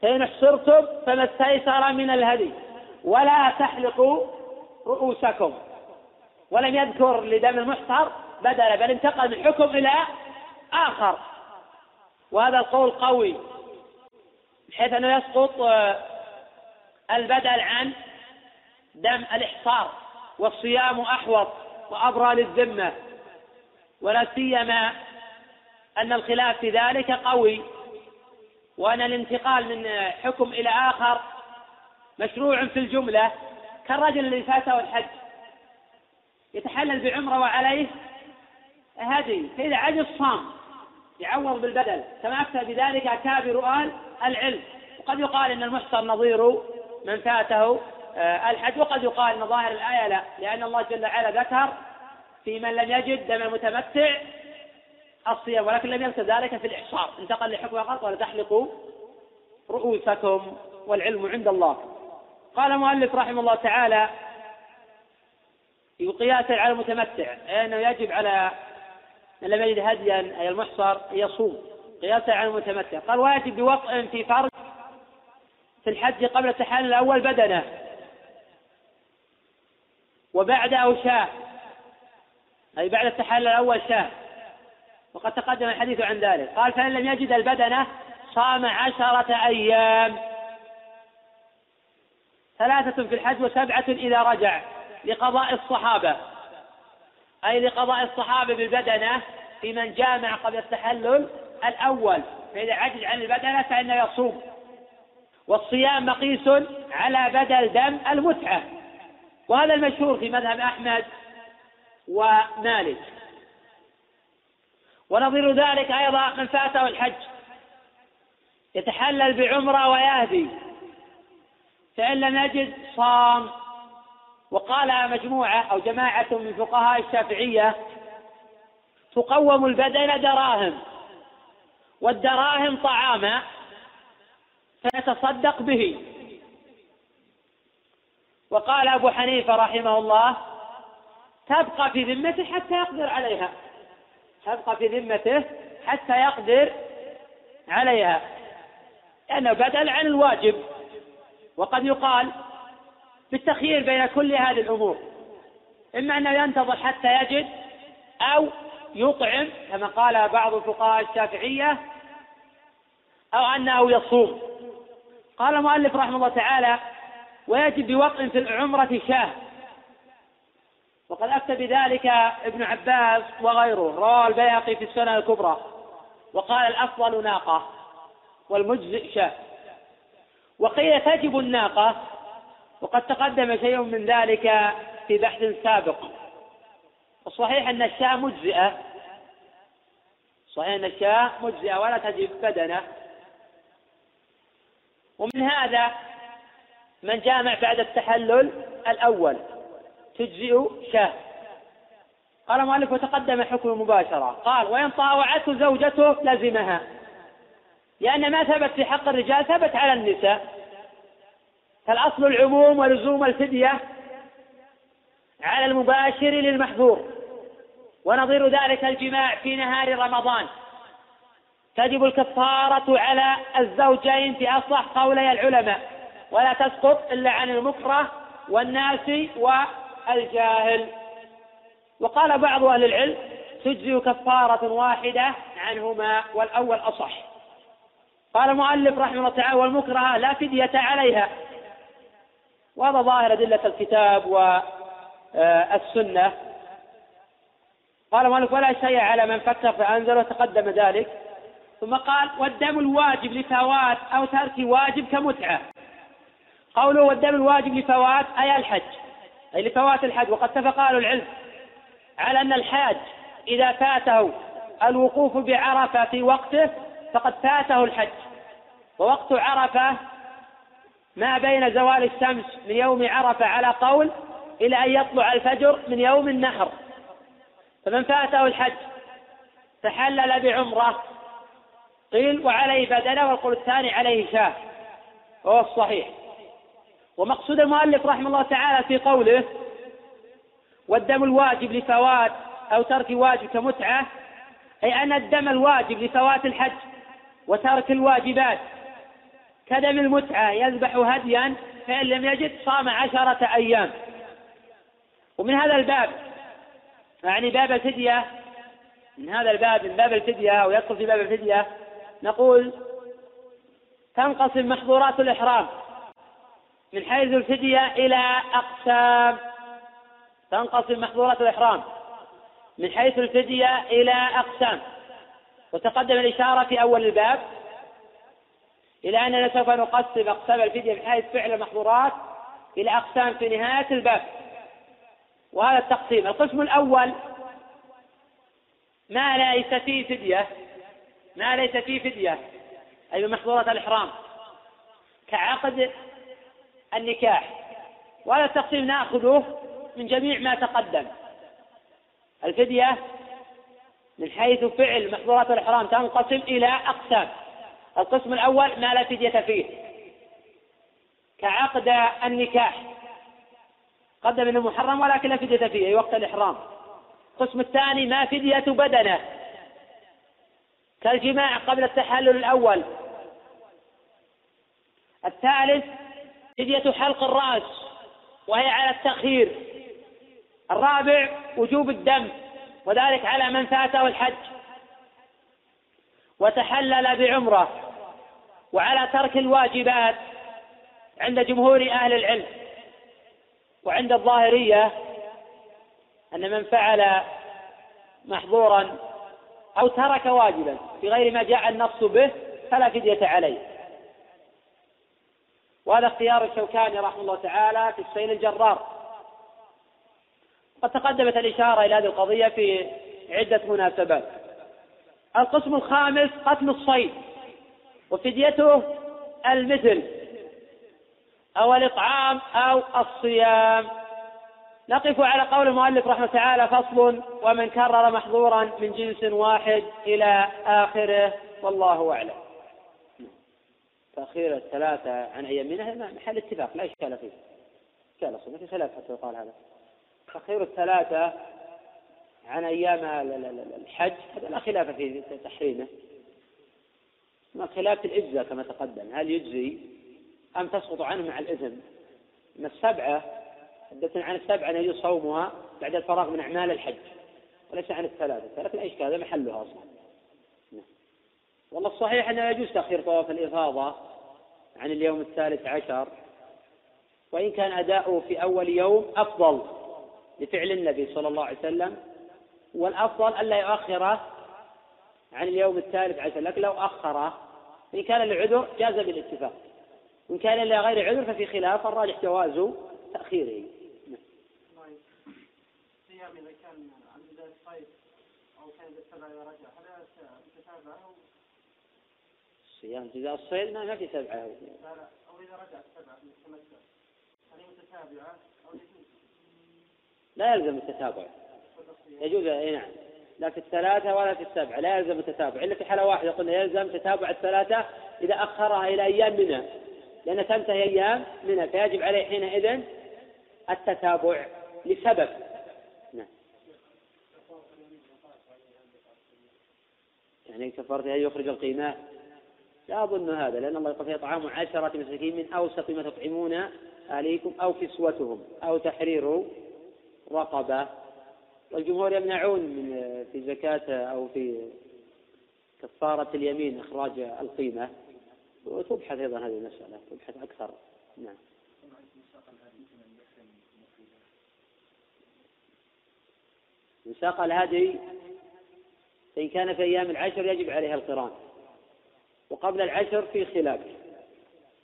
فإن احصرتم فما استيسر من الهدي ولا تحلقوا رؤوسكم. ولم يذكر لدم المحصر بدلا بل انتقل من حكم إلى آخر. وهذا القول قوي بحيث أنه يسقط آه، البدل عن دم الإحصار والصيام أحوط وأبرى للذمة. ولا سيما أن الخلاف في ذلك قوي وأن الانتقال من حكم إلى آخر مشروع في الجملة. كالرجل الذي فاته الحج. يتحلل بعمرة وعليه هدي فإذا عجز صام يعوض بالبدل. كما أفتى بذلك أكابر آل العلم. وقد يقال أن المحصر نظير من فاته آه، الحج. وقد يقال أن ظاهر الآية لا لأن الله جل وعلا ذكر في من لم يجد دم المتمتع الصيام ولكن لم يذكر ذلك في الإحصار. انتقل لحكم آخر ولا تحلقوا رؤوسكم والعلم عند الله. قال المؤلف رحمه الله تعالى قياسا على المتمتع أنه يجب على من لم يجد هديا أي المحصر يصوم. قياسا على المتمتع. قال واجب بوطء في فرج في الحج قبل التحلل الأول بدنه. وبعده شاة. أي بعد التحلل الأول شاة. وقد تقدم الحديث عن ذلك. قال فإن لم يجد البدنة صام عشرة أيام. ثلاثة في الحج وسبعة إذا رجع لقضاء الصحابة. أي لقضاء الصحابة بالبدنة في من جامع قبل التحلل الأول. فإذا عجز عن البدنة فإنه يصوم. والصيام مقيس على بدل دم المتعة. وهذا المشهور في مذهب أحمد ومالك. ونظير ذلك أيضا من فاته الحج. يتحلل بعمرة ويهدي. فإن لم يجد صام وقال مجموعة أو جماعة من فقهاء الشافعية تقوم البدن دراهم والدراهم طعاما فيتصدق به. وقال أبو حنيفة رحمه الله تبقى في ذمته حتى يقدر عليها. تبقى في ذمته حتى يقدر عليها. لأنه بدل عن الواجب. وقد يقال بالتخيير بين كل هذه الأمور إما أنه ينتظر حتى يجد أو يطعم كما قال بعض الفقهاء الشافعية أو أنه يصوم. قال المؤلف رحمه الله تعالى ويجب بوطء في العمرة شاة وقد أفتى بذلك ابن عباس وغيره رواه البيهقي في السنن الكبرى وقال الأفضل ناقة والمجزئ شاة. وقيل تجب الناقة. وقد تقدم شيء من ذلك في بحث سابق. الصحيح أن الشاة مجزئة. صحيح أن الشاة مجزئة ولا تجب بدنة ومن هذا من جامع بعد التحلل الأول. تجزئ شاة قال المؤلف وتقدم حكم المباشرة قال وإن طاوعته زوجته لزمها. لأن ما ثبت في حق الرجال ثبت على النساء. فالأصل العموم ولزوم الفدية على المباشر للمحظور ونظير ذلك الجماع في نهار رمضان. تجب الكفارة على الزوجين في أصح قولي العلماء. ولا تسقط إلا عن المكره والناس والجاهل. وقال بعض أهل العلم تجزي كفارة واحدة عنهما والأول أصح. قال المؤلف رحمه الله تعالى والمكره لا فدية عليها. وهذا ظاهر أدلة الكتاب والسنة قال المؤلف ولا شيء على من فكر فأنزل وتقدم ذلك. ثم قال والدم الواجب لفوات أو ترك واجب كمتعة. قوله والدم الواجب لفوات أي الحج. أي لفوات الحج. وقد اتفق أهل العلم على أن الحاج إذا فاته الوقوف بعرفة في وقته فقد فاته الحج. ووقت عرفة ما بين زوال الشمس من يوم عرفة على قول إلى أن يطلع الفجر من يوم النحر. فمن فاته الحج تحلل بعمرة. قيل وعليه بدنه والقول الثاني عليه شاه. وهو الصحيح. ومقصود المؤلف رحمه الله تعالى في قوله والدم الواجب لفوات أو ترك واجب كمتعة أي أن الدم الواجب لفوات الحج وترك الواجبات كدم المتعة يذبح هديا فإن لم يجد صام عشرة أيام. ومن هذا الباب يعني باب الفدية من هذا الباب من باب الفدية أو يدخل في باب الفدية نقول تنقسم محظورات الإحرام من حيث الفدية إلى أقسام. تنقسم محظورات الإحرام من حيث الفدية إلى أقسام. وتقدم الإشارة في أول الباب. إلى أننا سوف نقسم أقسام الفدية من حيث فعل المحظورات إلى أقسام في نهاية الباب. وهذا التقسيم القسم الأول ما ليس فيه فدية ما ليس فيه فدية أي من محظورات الإحرام كعقد النكاح. وهذا التقسيم نأخذه من جميع ما تقدم. الفدية من حيث فعل محظورات الإحرام تنقسم إلى أقسام. القسم الأول ما لا فدية فيه. كعقد النكاح. قدم انه محرم ولكن لا فدية فيه أي وقت الإحرام. القسم الثاني ما فدية بدنه. كالجماع قبل التحلل الأول. الثالث فدية حلق الرأس وهي على التأخير الرابع وجوب الدم وذلك على من فاته الحج. وتحلل بعمرة. وعلى ترك الواجبات عند جمهور أهل العلم وعند الظاهرية أن من فعل محظورا أو ترك واجبا بغير ما جاء النص به فلا فدية عليه. وهذا اختيار الشوكاني رحمه الله تعالى في السيل الجرار. قد تقدمت الإشارة إلى هذه القضية في عدة مناسبات. القسم الخامس قتل الصيد. وفديته المثل أو الإطعام أو الصيام. نقف على قول المؤلف رحمه تعالى فصل ومن كرر محظورا من جنس واحد إلى آخره. والله أعلم. تأخير الثلاثة عن أيام منها محل اتفاق لا إشكال فيه. إشكال أصلا في خلاف حتى يقال هذا. تأخير الثلاثة عن أيام الحج هذا لا خلاف في تحريمه. ما خلاف الإجزاء كما تقدم. هل يجزي أم تسقط عنه مع الإثم أما السبعة حدثنا عن السبعة أن يجوز صومها بعد الفراغ من أعمال الحج وليس عن الثلاثة. ثلاثة الأشكال هذا محلها أصلا. نعم. والله الصحيح أنه يجوز تأخير طواف الإفاضة عن اليوم الثالث عشر وإن كان أداؤه في أول يوم أفضل لفعل النبي صلى الله عليه وسلم والأفضل ألا يؤخره عن اليوم الثالث عشر لكن لو أخره إن كان لعذر جاز بالاتفاق. وإن كان لغير عذر ففي خلاف الراجح جواز تأخيره. صيام إذا كان عن بداية الصيف أو كان بالسبع إذا رجع هل متتابعة أو صيام جزاء الصيد ما في سبعة أو إذا رجع السبعة متمتع هل هي متتابعة أو يجوز؟ لا يلزم التتابع. يجوز إي نعم. لا في الثلاثة ولا في السبعة لا يلزم التتابع. إلا في حالة واحدة قلنا يلزم تتابع الثلاثة إذا أخرها إلى أيام منى لأن تنتهي أيام منى فيجب عليه حينئذ التتابع لسبب. نعم. يعني كفرت أن يخرج القيمة؟ لا أظن هذا لأن الله يقول فيها طعام عشرة مساكين من أوسط ما تطعمون أهليكم أو كسوتهم أو تحرير رقبة. والجمهور يمنعون من في زكاة أو في كفارة اليمين إخراج القيمة. وتبحث أيضا هذه المسألة تبحث أكثر. نعم. من ساق الهدي فإن كان في أيام العشر يجب عليها القران. وقبل العشر في خلاف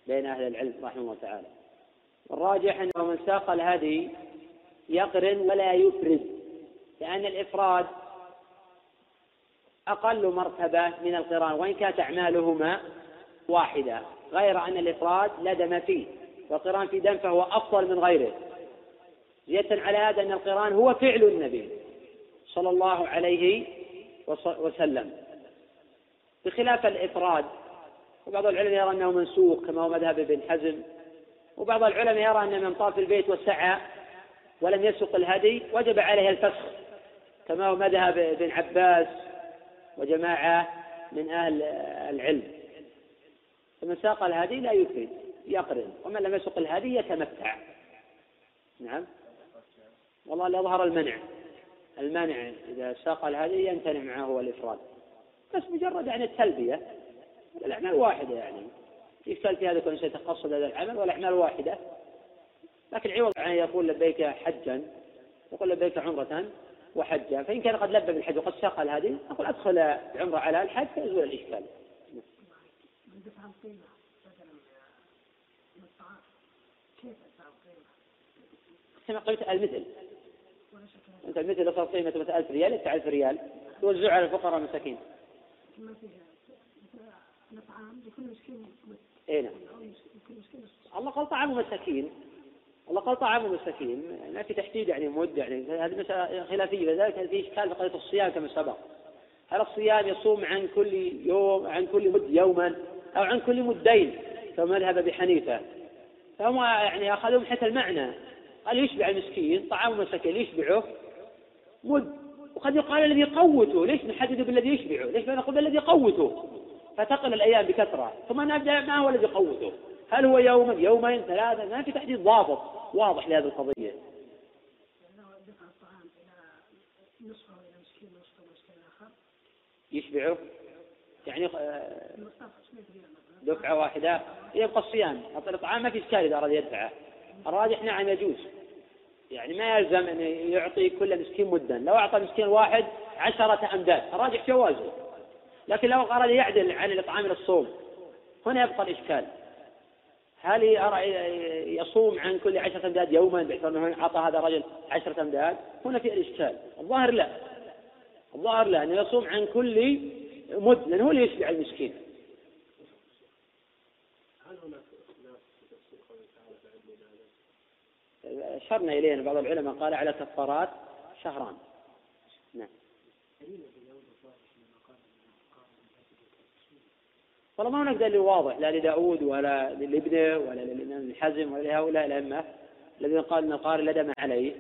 بين أهل العلم رحمه الله تعالى. والراجح أنه من ساق الهدي يقرن ولا يفرد لأن الإفراد أقل مرتبة من القران وإن كانت أعمالهما واحدة غير أن الإفراد لا دم فيه والقران في دم فهو أفضل من غيره. زيادة على هذا أن القران هو فعل النبي صلى الله عليه وسلم. بخلاف الإفراد وبعض العلماء يرى أنه منسوخ كما هو مذهب ابن حزم وبعض العلماء يرى أن من طاف البيت وسعى ولم يسق الهدي وجب عليه الفسخ. كما هو مذهب ابن عباس وجماعة من أهل العلم. فمن ساق الهدي لا يفرد يقرن ومن لم يسق الهدي يتمتع. نعم. والله لا ظهر المنع. المنع إذا ساق الهدي يمتنع معه الإفراد بس مجرد يعني التلبية الأعمال واحدة يعني. يشكل في هذا كل شيء تقصد هذا العمل؟ والأعمال واحدة. لكن عوض عن يقول لبيك حجا يقول لبيك عمرة وحجا. فإن كان قد لبى بالحج وقد ساق الهدي أقول أدخل العمرة على الحج فيزول الإشكال. كما قلت المثل. أنت المثل لو صار قيمته مثلا 1000 ريال يدفع 1000 ريال. توزعه على الفقراء والمساكين. لكل مسكين اي نعم. الله قال طعام ومساكين قال طعام ومساكين ما في تحديد يعني مد يعني هذه مسألة خلافية. لذلك في إشكال في قضية الصيام كما سبق. هل الصيام يصوم عن كل يوم عن كل مد يوما أو عن كل مدين؟ كما مذهب أبي حنيفة. فهم يعني أخذوا من حيث المعنى. قال يشبع المسكين طعام مساكين يشبعه مد. وقد يقال الذي يقوته ليش نحدد بالذي يشبعه؟ ليش ما نقول بالذي يقوته؟ فتقل الأيام بكثرة. ثم نبدأ ما هو الذي يقوته؟ هل هو يوما يومين ثلاثة؟ ما في تحديد ضابط واضح لهذه القضية. يشبعه يعني آه، دفعة واحدة. يبقى الصيام. الطعام ما في إشكال إذا أراد يدفعه. الراجح نعم يجوز. يعني ما يلزم أن يعطي كل مسكين مدا لو أعطى مسكين واحد عشرة أمداد. الراجح جوازه. لكن لو أراد يعدل عن الإطعام إلى الصوم هنا يبقى الإشكال. هل يصوم عن كل عشرة أمداد يوما باعتبار أنه أعطى هذا الرجل عشرة أمداد؟ هنا في الإشكال. الظاهر لا. الظاهر لا أنه يصوم عن كل مد لأنه هو اللي يشبع المسكين. أشرنا إليه بعض العلماء قال على كفارات شهران. نعم. والله ما هناك دليل واضح لا لداود ولا لابنه ولا للإمام الحزم ولا لهؤلاء الأئمة الذين قال أن القارئ لا دم عليه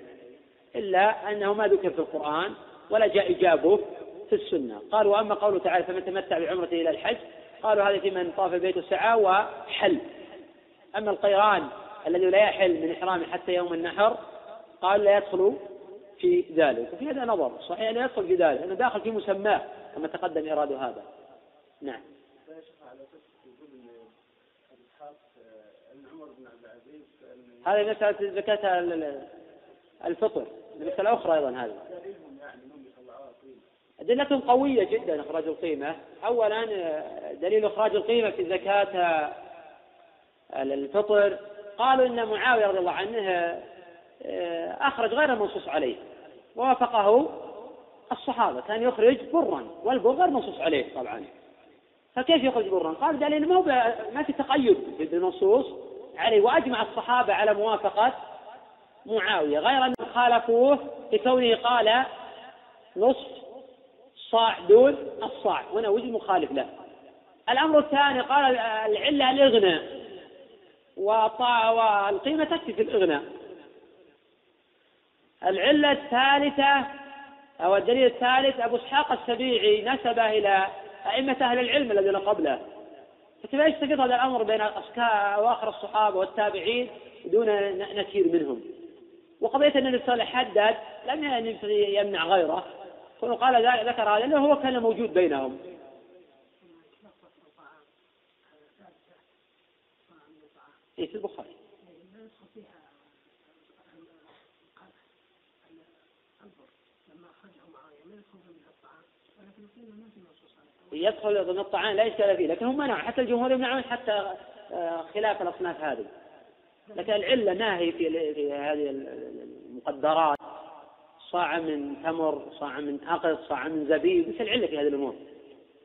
إلا أنه ما ذكر في القرآن ولا جاء إجابه في السنة. قال وأما قوله تعالى فمن تمتع بعمرته إلى الحج قالوا هذا في من طاف البيت السعى وحل. أما القيران الذي لا يحل من إحرامه حتى يوم النحر قال لا يدخل في ذلك. وفي هذا نظر صحيح لا يدخل في ذلك لأنه داخل في مسماه كما تقدم إراد هذا. نعم. هذه مسألة زكاة الفطر مسألة أخرى أيضا هذه. أدلتهم قوية جدا إخراج القيمة. أولا دليل إخراج القيمة في زكاة الفطر. قالوا إن معاوية رضي الله عنه آه، أخرج غير المنصوص عليه. ووافقه الصحابة كان يخرج برا والبر غير منصوص عليه طبعا. فكيف يخرج برا؟ قال دليل ما ما في تقيد. بالنصوص عليه وأجمع الصحابة على موافقة معاوية. غير أنهم خالفوه بكونه قال نصف صاع دون الصاع. هنا وجه مخالف له. الأمر الثاني قال العلة الإغناء والقيمة تكفي في الإغناء. العلة الثالثة أو الدليل الثالث أبو إسحاق السبيعي نسبه إلى أئمة أهل العلم الذين قبله. فكيف يستقر هذا الأمر بين أواخر الصحابة والتابعين دون نكير منهم. وقضية أن وسلم حدد لم يمنع غيره. قال ذكر هذا لأنه هو كان موجود بينهم. إيه في البخاري. يدخل ضمن الطعام لا إشكال فيه لكن هم منعوا حتى الجمهور يمنعون حتى آه، خلاف الأصناف هذه. لكن العلة ناهي في في هذه المقدرات. صاع من تمر صاع من أقص صاع من زبيب مثل العلة في هذه الأمور.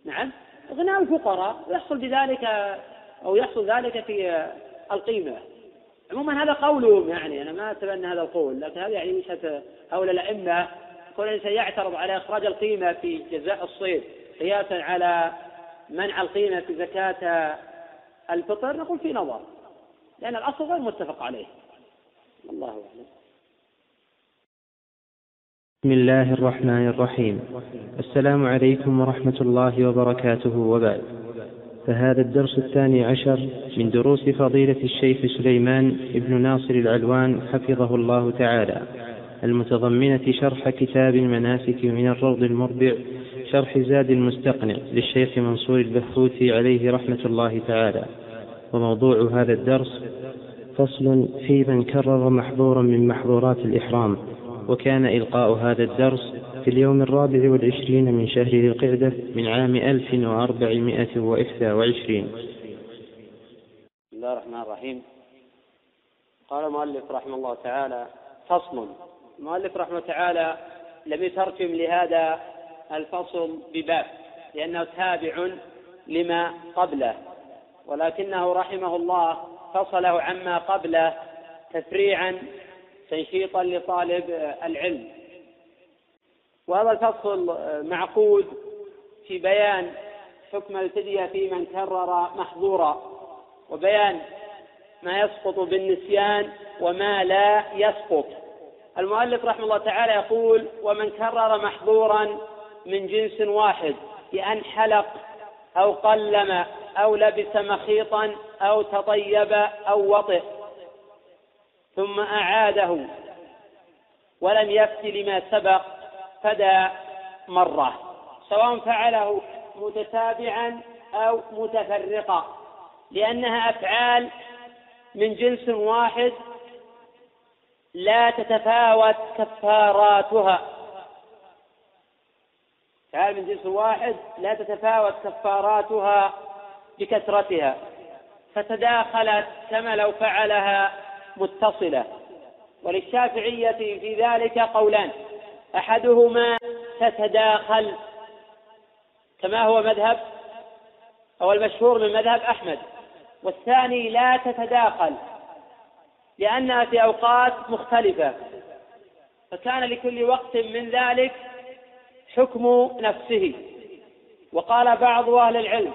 نعم؟ غناء الفقراء يحصل بذلك أو يحصل ذلك في القيمة. عموما هذا قولهم يعني أنا ما أتبنى هذا القول لكن هذا يعني وجهة هؤلاء الأئمة. كل إنسان يعترض على إخراج القيمة في جزاء الصيد. قياسا على منع القيمة في زكاة الفطر نقول في نظر لأن الأصل غير متفق عليه. الله أعلم. بسم الله الرحمن الرحيم. السلام عليكم ورحمة الله وبركاته وبعد. فهذا الدرس الثاني عشر من دروس فضيلة الشيخ سليمان بن ناصر العلوان حفظه الله تعالى المتضمنة شرح كتاب المناسك من الروض المربع شرح زاد المستقنع للشيخ منصور البحوثي عليه رحمة الله تعالى. وموضوع هذا الدرس فصل في من كرر محظورا من محظورات الإحرام. وكان إلقاء هذا الدرس في اليوم الرابع والعشرين من شهر ذي القعدة من عام ألف وأربعمائة وإحدى وعشرين. بسم الله الرحمن الرحيم. قال المؤلف رحمه الله تعالى فصل. المؤلف رحمه تعالى لم يترجم لهذا الفصل بباب لأنه تابع لما قبله. ولكنه رحمه الله فصله عما قبله تفريعا تنشيطا لطالب العلم. وهذا الفصل معقود في بيان حكم الفدية في من كرر محظورا وبيان ما يسقط بالنسيان وما لا يسقط. المؤلف رحمه الله تعالى يقول ومن كرر محظورا من جنس واحد بأن حلق أو قلم أو لبس مخيطا أو تطيب أو وطئ. ثم أعاده ولم يفت لما سبق فدى مرة سواء فعله متتابعا أو متفرقا لأنها أفعال من جنس واحد لا تتفاوت كفاراتها. أفعال من جنس واحد لا تتفاوت كفاراتها بكثرتها. فتداخلت كما لو فعلها متصلة. وللشافعية في ذلك قولان. أحدهما تتداخل كما هو مذهب أو المشهور من مذهب أحمد. والثاني لا تتداخل لأنها في أوقات مختلفة. فكان لكل وقت من ذلك حكم نفسه. وقال بعض أهل العلم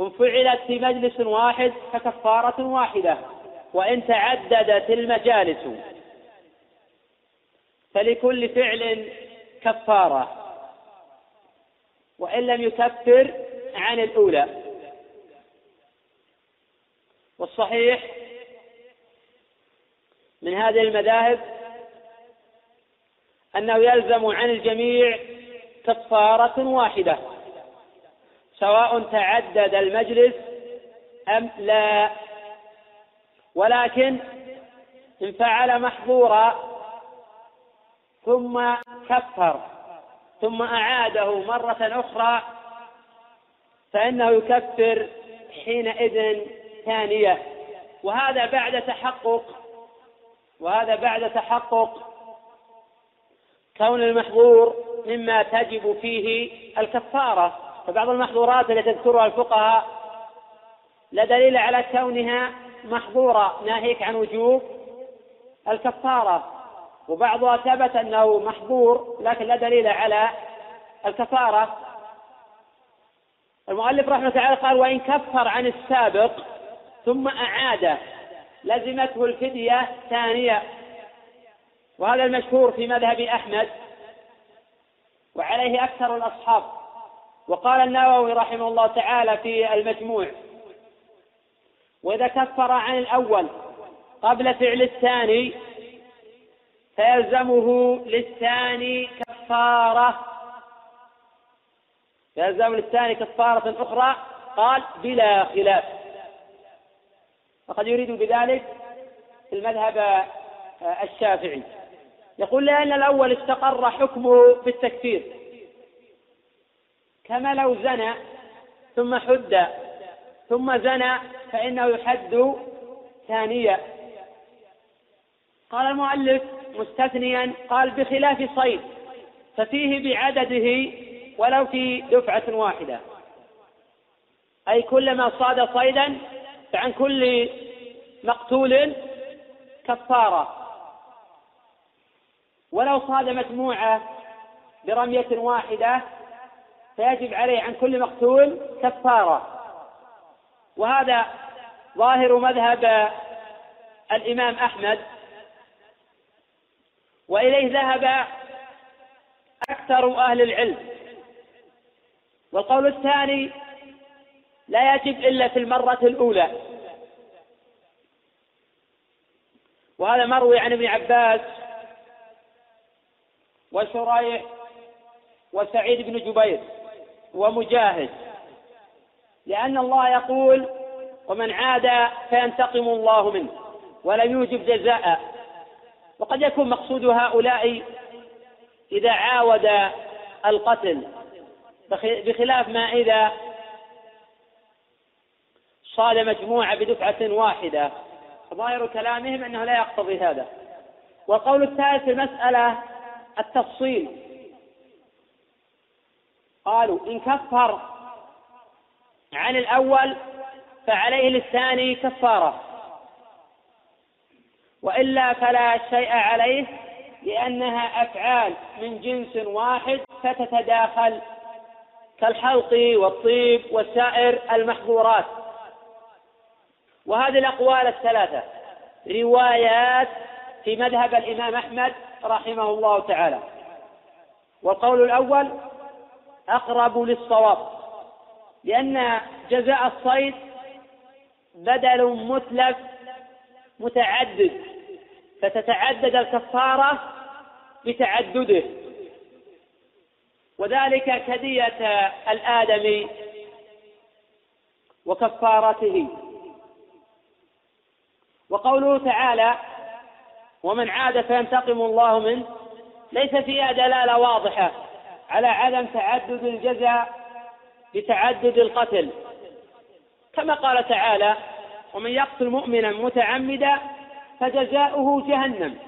إن فعلت في مجلس واحد فكفارة واحدة وإن تعددت المجالس فلكل فعل كفارة وإن لم يكفر عن الأولى. والصحيح من هذه المذاهب أنه يلزم عن الجميع كفارة واحدة سواء تعدد المجلس أم لا. ولكن إن فعل محظورا ثم كفر ثم أعاده مرة أخرى فإنه يكفر حينئذ ثانية. وهذا بعد تحقق وهذا بعد تحقق كون المحظور مما تجب فيه الكفارة. فبعض المحظورات التي تذكرها الفقهاء لا دليل على كونها محظورة ناهيك عن وجوب الكفارة. وبعضها ثبت أنه محظور لكن لا دليل على الكفارة. المؤلف رحمه الله تعالى قال وإن كفر عن السابق ثم أعاد لزمته الفدية ثانية وهذا المشهور في مذهب أحمد وعليه أكثر الأصحاب. وقال النووي رحمه الله تعالى في المجموع وإذا كفر عن الأول قبل فعل الثاني فيلزمه للثاني كفارة. يلزم للثاني كفارة أخرى قال بلا خلاف. وقد يريد بذلك المذهب الشافعي. يقول لأن الأول استقر حكمه بالتكفير كما لو زنى ثم حد ثم زنى فإنه يحد ثانية. قال المؤلف مستثنيا قال بخلاف صيد ففيه بعدده ولو في دفعة واحدة. أي كلما صاد صيدا فعن كل مقتول كفارة. ولو صاد مجموعة برمية واحدة فيجب عليه عن كل مقتول كفارة. وهذا ظاهر مذهب الإمام أحمد. وإليه ذهب أكثر أهل العلم. والقول الثاني لا يجب إلا في المرة الأولى. وهذا مروي عن ابن عباس وشريح وسعيد بن جبير ومجاهد. لأن الله يقول ومن عاد فينتقم الله منه ولم يوجب جزاء. وقد يكون مقصود هؤلاء إذا عاود القتل بخلاف ما إذا صاد مجموعة بدفعة واحدة. ظاهر كلامهم أنه لا يقتضي هذا. والقول الثالث المسألة التفصيل. قالوا إن كفر عن الأول فعليه للثاني كفارة. وإلا فلا شيء عليه لأنها أفعال من جنس واحد فتتداخل كالحلق والطيب وسائر المحظورات. وهذه الأقوال الثلاثة. روايات في مذهب الإمام أحمد رحمه الله تعالى. والقول الأول أقرب للصواب لأن جزاء الصيد بدل متلف متعدد فتتعدد الكفارة بتعدده. وذلك كدية الآدمي وكفارته. وقوله تعالى ومن عاد فينتقم الله منه. ليس فيها دلالة واضحة على عدم تعدد الجزاء بتعدد القتل. كما قال تعالى ومن يقتل مؤمنا متعمدا فجزاؤه جهنم.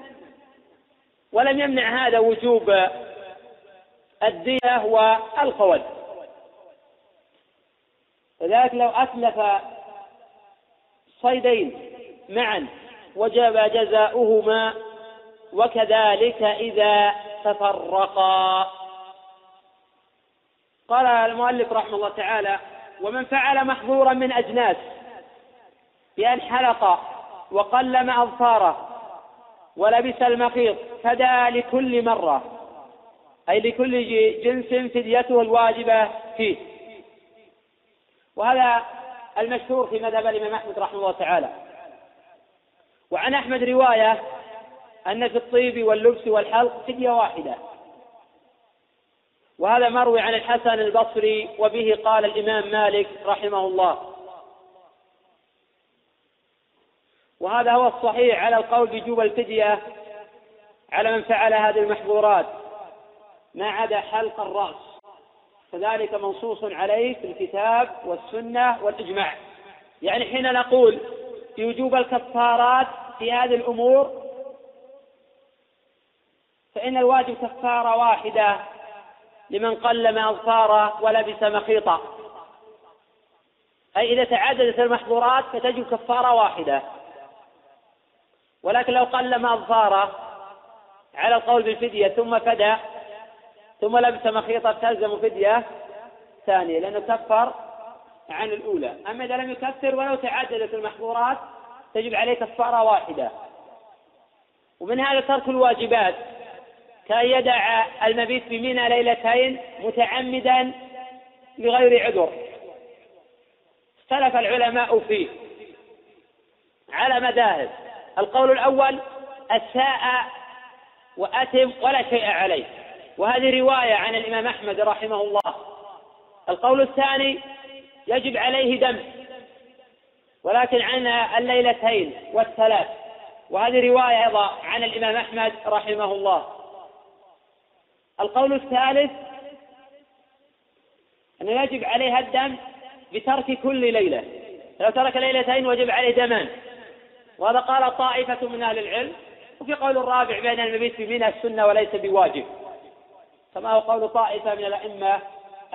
ولم يمنع هذا وجوب الدية والقود لذلك لو أتلف صيدين معا وجب جزاؤهما وكذلك إذا تفرقا. قال المؤلف رحمه الله تعالى ومن فعل محظورا من أجناس بأن حلق وقلم أظفاره ولبس المخيط فدأ لكل مرة أي لكل جنس فديته الواجبة فيه. وهذا المشهور في مذهب الإمام أحمد رحمه الله تعالى. وعن أحمد رواية أن في الطيب واللبس والحلق فدية واحدة. وهذا مروي عن الحسن البصري وبه قال الإمام مالك رحمه الله. وهذا هو الصحيح على القول بوجوب الفدية على من فعل هذه المحظورات. ما عدا حلق الرأس. فذلك منصوص عليه في الكتاب والسنة والإجماع. يعني حين نقول بوجوب الكفارات في هذه الأمور فإن الواجب كفارة واحدة لمن قلم أظفاره ولبس مخيطا. أي إذا تعددت المحظورات فتجب كفارة واحدة. ولكن لو قلم أظفاره على القول بالفدية ثم فدى ثم لبس مخيطا تلزم فدية ثانية لأنه كفر عن الأولى. أما إذا لم يكفر ولو تعددت المحظورات تجب عليه كفارة واحدة. ومن هذا ترك الواجبات. كأن يدع المبيت بمنى ليلتين متعمدا لغير عذر. اختلف العلماء فيه. على مذاهب. القول الأول أساء وأتم ولا شيء عليه. وهذه رواية عن الإمام أحمد رحمه الله. القول الثاني يجب عليه دم. ولكن عن الليلتين والثلاث. وهذه رواية أيضا عن الإمام أحمد رحمه الله. القول الثالث أنه يجب عليه الدم بترك كل ليلة. لو ترك ليلتين وجب عليه دمان. وهذا قال طائفة من أهل العلم. وفي قول الرابع بأن المبيت في منى السنة وليس بواجب. كما هو قول طائفة من الأئمة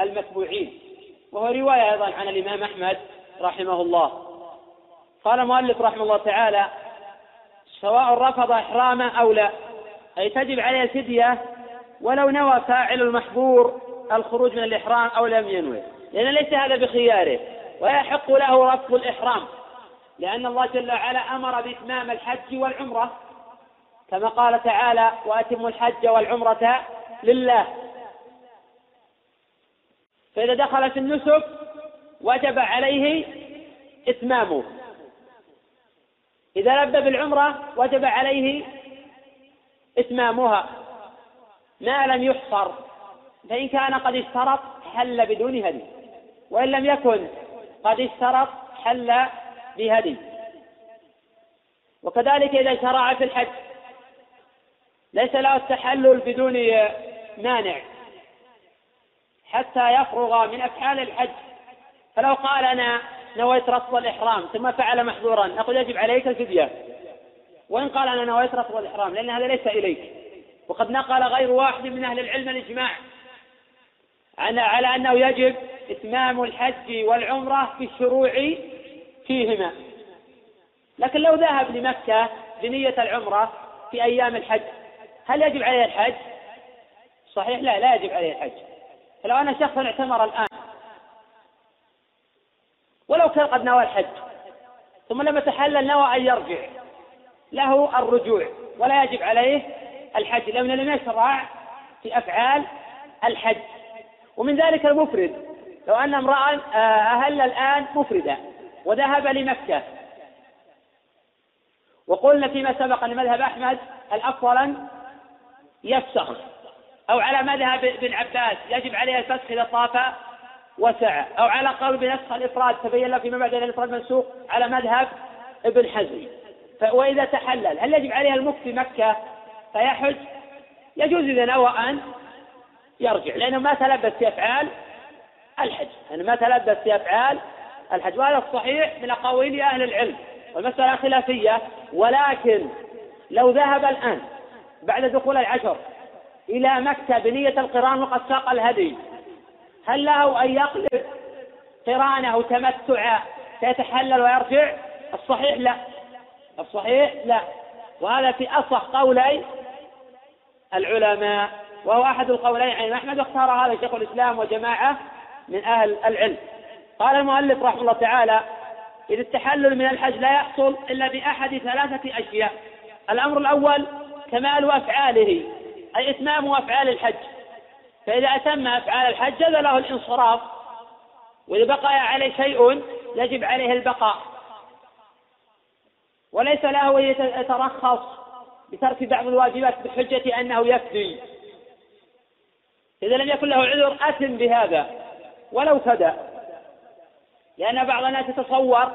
المتبوعين. وهو رواية أيضا عن الإمام أحمد رحمه الله. قال المؤلف رحمه الله تعالى سواء رفض إحراما أو لا أي تجب عليه الفدية ولو نوى فاعل المحظور الخروج من الإحرام أو لم ينوي لأن ليس هذا بخياره ويحق له رفض الإحرام. لأن الله جل وعلا أمر بإتمام الحج والعمرة كما قال تعالى وأتموا الحج والعمرة لله. فإذا دخل في النسك وجب عليه إتمامه. إذا لبى بالعمرة وجب عليه إتمامها. ما لم يحصر فإن كان قد اشترط حل بدون هدي وإن لم يكن قد اشترط حل بهدي. وكذلك إذا شرع في الحج ليس له التحلل بدون مانع. حتى يفرغ من أفعال الحج. فلو قال أنا نويت رفض الإحرام ثم فعل محظورا نقول يجب عليك الفدية. وإن قال أنا نويت رفض الإحرام لأن هذا ليس إليك. وقد نقل غير واحد من أهل العلم الإجماع على أنه يجب إتمام الحج والعمرة في الشروع فيهما. لكن لو ذهب لمكة بنية العمرة في أيام الحج هل يجب عليه الحج؟ صحيح لا لا يجب عليه الحج. فلو أن شخصا اعتمر الآن ولو كان قد نوى الحج ثم لما تحلل نوى أن يرجع له الرجوع ولا يجب عليه الحج لأنه لم يشرع في أفعال الحج. ومن ذلك المفرد لو أن امرأ آه، أهل الآن مفردا وذهب لمكة. وقلنا فيما سبق أن مذهب أحمد الأفضل يفسخ. أو على مذهب ابن عباس يجب عليه الفسخ إذا طاف وسعى. أو على قول بنسخ الإفراد تبين له فيما بعد الإفراد منسوخ على مذهب ابن حزم. وإذا تحلل هل يجب عليه المكث في مكة؟ فيحج. يجوز إذا نوى أن يرجع لأنه ما تلبس في أفعال الحج. يعني ما تلبس في أفعال الحج. وهذا الصحيح من أقاويل أهل العلم. والمسألة خلافية. ولكن لو ذهب الآن بعد دخول العشر إلى مكة بنية القرآن وقد ساق الهدي. هل له أن يقلب قرانه تمتعا فيتحلل ويرجع؟ الصحيح لا. الصحيح لا. وهذا في أصح قولي العلماء وهو أحد القولين. عن أحمد واختار هذا شيخ الإسلام وجماعة من أهل العلم. قال المؤلف رحمه الله تعالى إذ التحلل من الحج لا يحصل إلا بأحد ثلاثة أشياء. الأمر الأول كمال أفعاله. أي إتمام أفعال الحج. فإذا أتم أفعال الحج جاز له الانصراف. وإذا بقي عليه شيء يجب عليه البقاء. وليس له أن يترخص بترك بعض الواجبات بحجة أنه يفدي إذا لم يكن له عذر أتم بهذا. ولو فدى. لأن بعض الناس يتصور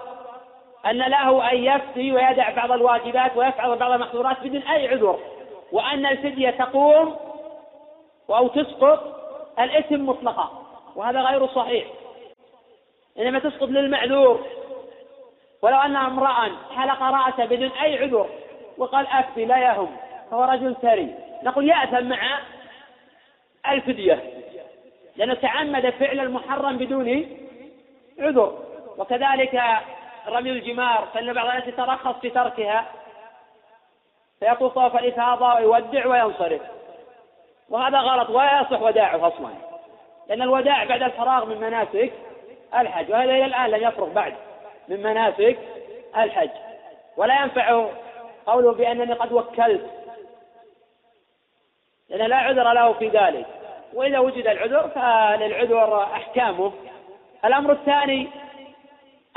أن له أن يفدي ويدع بعض الواجبات ويفعل بعض المحظورات بدون أي عذر. وأن الفدية تقوم أو تسقط الاسم مطلقا وهذا غير صحيح. إنما تسقط للمعذور. ولو أن امرأ حلق رأسه بدون أي عذر وقال أكفي لا يهم فهو رجل ثري. نقول يأثم مع الفدية لأنه تعمد فعل المحرم بدون عذر. وكذلك رمي الجمار فإن بعض الناس يترخص في تركها. فيطوف طواف الإفاضة ويودع وينصرف. وهذا غلط ولا يصح وداعه أصلا. لأن الوداع بعد الفراغ من مناسك الحج وهذا إلى الآن لم يفرغ بعد من مناسك الحج. ولا ينفع قوله بأنني قد وكلت لأن لا عذر له في ذلك. وإذا وجد العذر فللعذر أحكامه. الأمر الثاني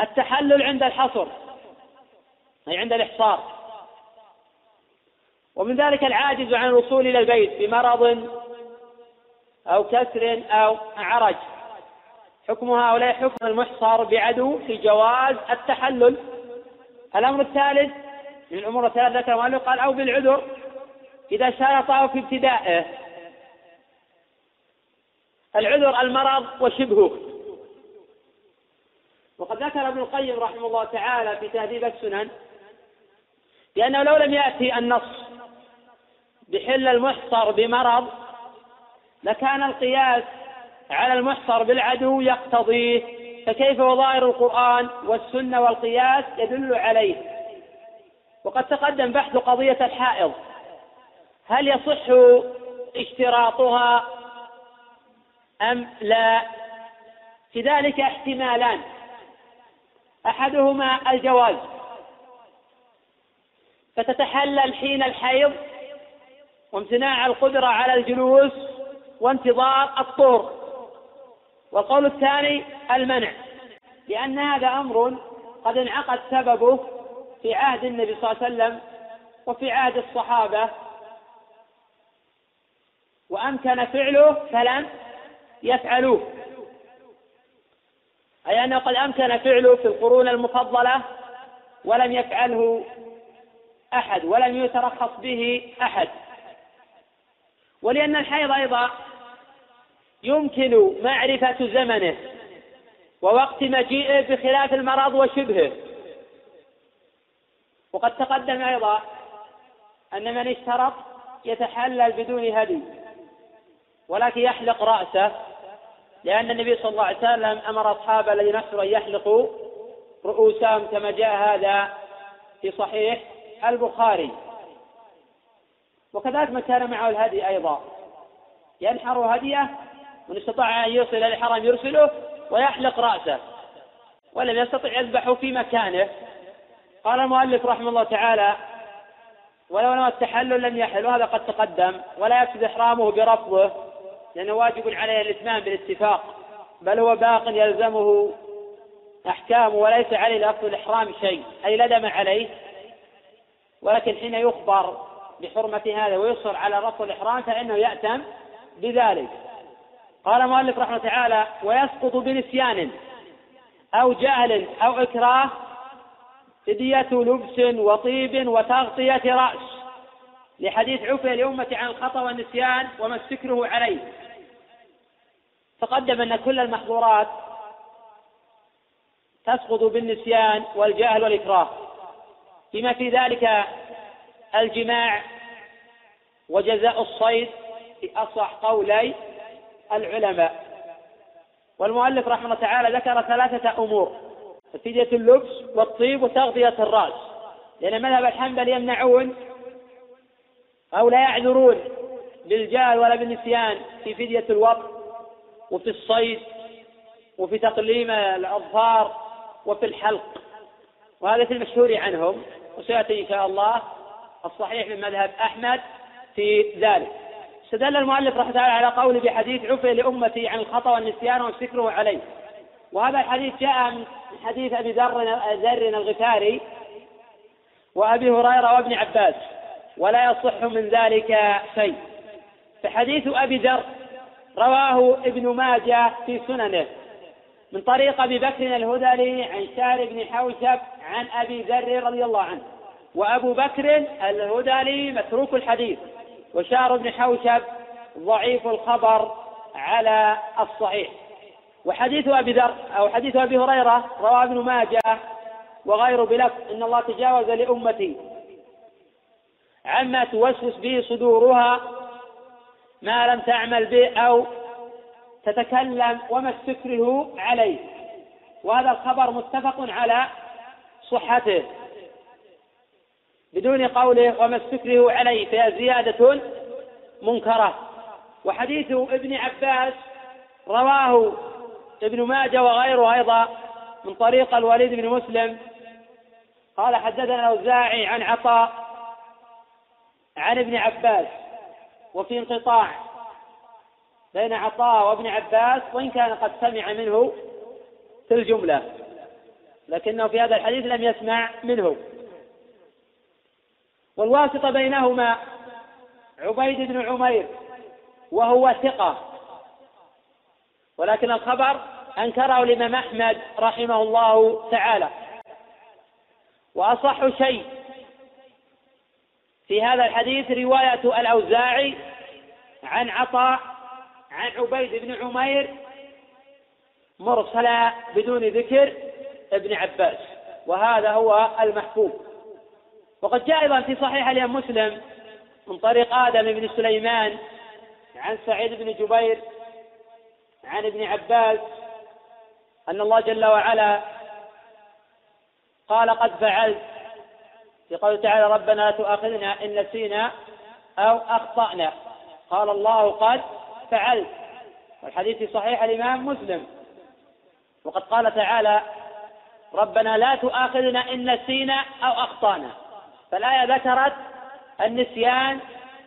التحلل عند الحصر أي عند الإحصار. ومن ذلك العاجز عن الوصول إلى البيت بمرض أو كسر أو عرج. حكم هؤلاء حكم المحصر بعدو في جواز التحلل. الأمر الثالث من الأمور الثلاثة ذكر المؤلف قال أو بالعذر إذا شرطه في ابتدائه العذر المرض وشبهه. وقد ذكر ابن القيم رحمه الله تعالى في تهذيب السنن لأنه لو لم يأتي النص بحل المحصر بمرض لكان القياس على المحصر بالعدو يقتضيه. فكيف وظاهر القرآن والسنة والقياس يدل عليه؟ وقد تقدم بحث قضية الحائض. هل يصح اشتراطها أم لا؟ في ذلك احتمالان. أحدهما الجواز. فتتحلل حين الحيض وامتناع القدرة على الجلوس وانتظار الطهر والقول الثاني المنع لأن هذا أمر قد انعقد سببه في عهد النبي صلى الله عليه وسلم وفي عهد الصحابة. وأمكن فعله فلم يفعلوه. أي أنه قد أمكن فعله في القرون المفضلة ولم يفعله أحد ولم يترخص به أحد. ولأن الحيض أيضا يمكن معرفة زمنه ووقت مجيئه بخلاف المرض وشبهه. وقد تقدم أيضا أن من اشترط يتحلل بدون هدي ولكن يحلق رأسه لأن النبي صلى الله عليه وسلم أمر أصحابه الذين نحسوا أن يحلقوا رؤوسهم كما جاء هذا في صحيح البخاري. وكذلك من كان معه الهدي أيضا. ينحر هديه وإن استطاع أن يرسل إلى الحرم يرسله ويحلق رأسه. ولم يستطع يذبحه في مكانه. قال المؤلف رحمه الله تعالى ولو نوى التحلل لم يحل وهذا قد تقدم ولا يفسد إحرامه برفضه لأنه واجب عليه الإتمام بالاتفاق بل هو باق يلزمه أحكامه وليس عليه لفظ الإحرام شيء أي لا عليه ولكن حين يخبر بحرمة هذا ويصر على رفض الإحرام فإنه يأتم بذلك. قال المؤلف رحمه تعالى ويسقط بنسيان أو جهل أو إكراه فدية لبس وطيب وتغطية رأس. لحديث عفي لأمة عن الخطأ والنسيان وما استكره عليه. تقدم أن كل المحظورات تسقط بالنسيان والجهل والإكراه. بما في ذلك الجماع وجزاء الصيد في أصح قولي العلماء. والمؤلف رحمه الله تعالى ذكر ثلاثة أمور فدية اللبس والطيب وتغطية الرأس. لأن مذهب الحنبل يمنعون أو لا يعذرون بالجهل ولا بالنسيان في فدية الوقت وفي الصيد وفي تقليم الأظفار وفي الحلق. وهذا في المشهور عنهم وسيأتي إن شاء الله. الصحيح من مذهب أحمد في ذلك. استدل المؤلف رحمه الله على قوله بحديث عفي لأمتي عن الخطأ والنسيان وفكره عليه. وهذا الحديث جاء من حديث أبي ذر ذر الغفاري وأبي هريرة وابن عباس ولا يصح من ذلك شيء. فحديث أبي ذر رواه ابن ماجه في سننه من طريق أبي بكر الهذلي عن شار بن حوشب عن أبي ذر رضي الله عنه. وأبو بكر الهذلي متروك الحديث وشار بن حوشب ضعيف الخبر على الصحيح. وحديث أبي ذر أو حديث أبي هريرة رواه ابن ماجه وغيره بلفظ إن الله تجاوز لأمتي. عما توسوس به صدورها ما لم تعمل به أو تتكلم وما استكره عليه. وهذا الخبر متفق على صحته. بدون قوله وما استكره عليه فهي زيادة منكرة وحديث ابن عباس رواه ابن ماجه وغيره أيضا من طريق الوليد بن مسلم. قال حدثنا الأوزاعي عن عطاء عن ابن عباس. وفي انقطاع بين عطاء وابن عباس وإن كان قد سمع منه في الجملة لكنه في هذا الحديث لم يسمع منه. والواسطة بينهما عبيد بن عمير وهو ثقة. ولكن الخبر أنكره الإمام أحمد رحمه الله تعالى. وأصح شيء في هذا الحديث رواية الأوزاعي عن عطاء عن عبيد بن عمير مرسلا بدون ذكر ابن عباس. وهذا هو المحفوظ. وقد جاء أيضا في صحيح الإمام مسلم من طريق آدم بن سليمان عن سعيد بن جبير عن ابن عباس أن الله جل وعلا قال قد فعلت في قوله تعالى ربنا لا تؤاخذنا إن نسينا أو أخطأنا. قال الله قد فعلت. والحديث في صحيح الإمام مسلم. وقد قال تعالى ربنا لا تؤاخذنا إن نسينا أو أخطأنا. فالآية ذكرت النسيان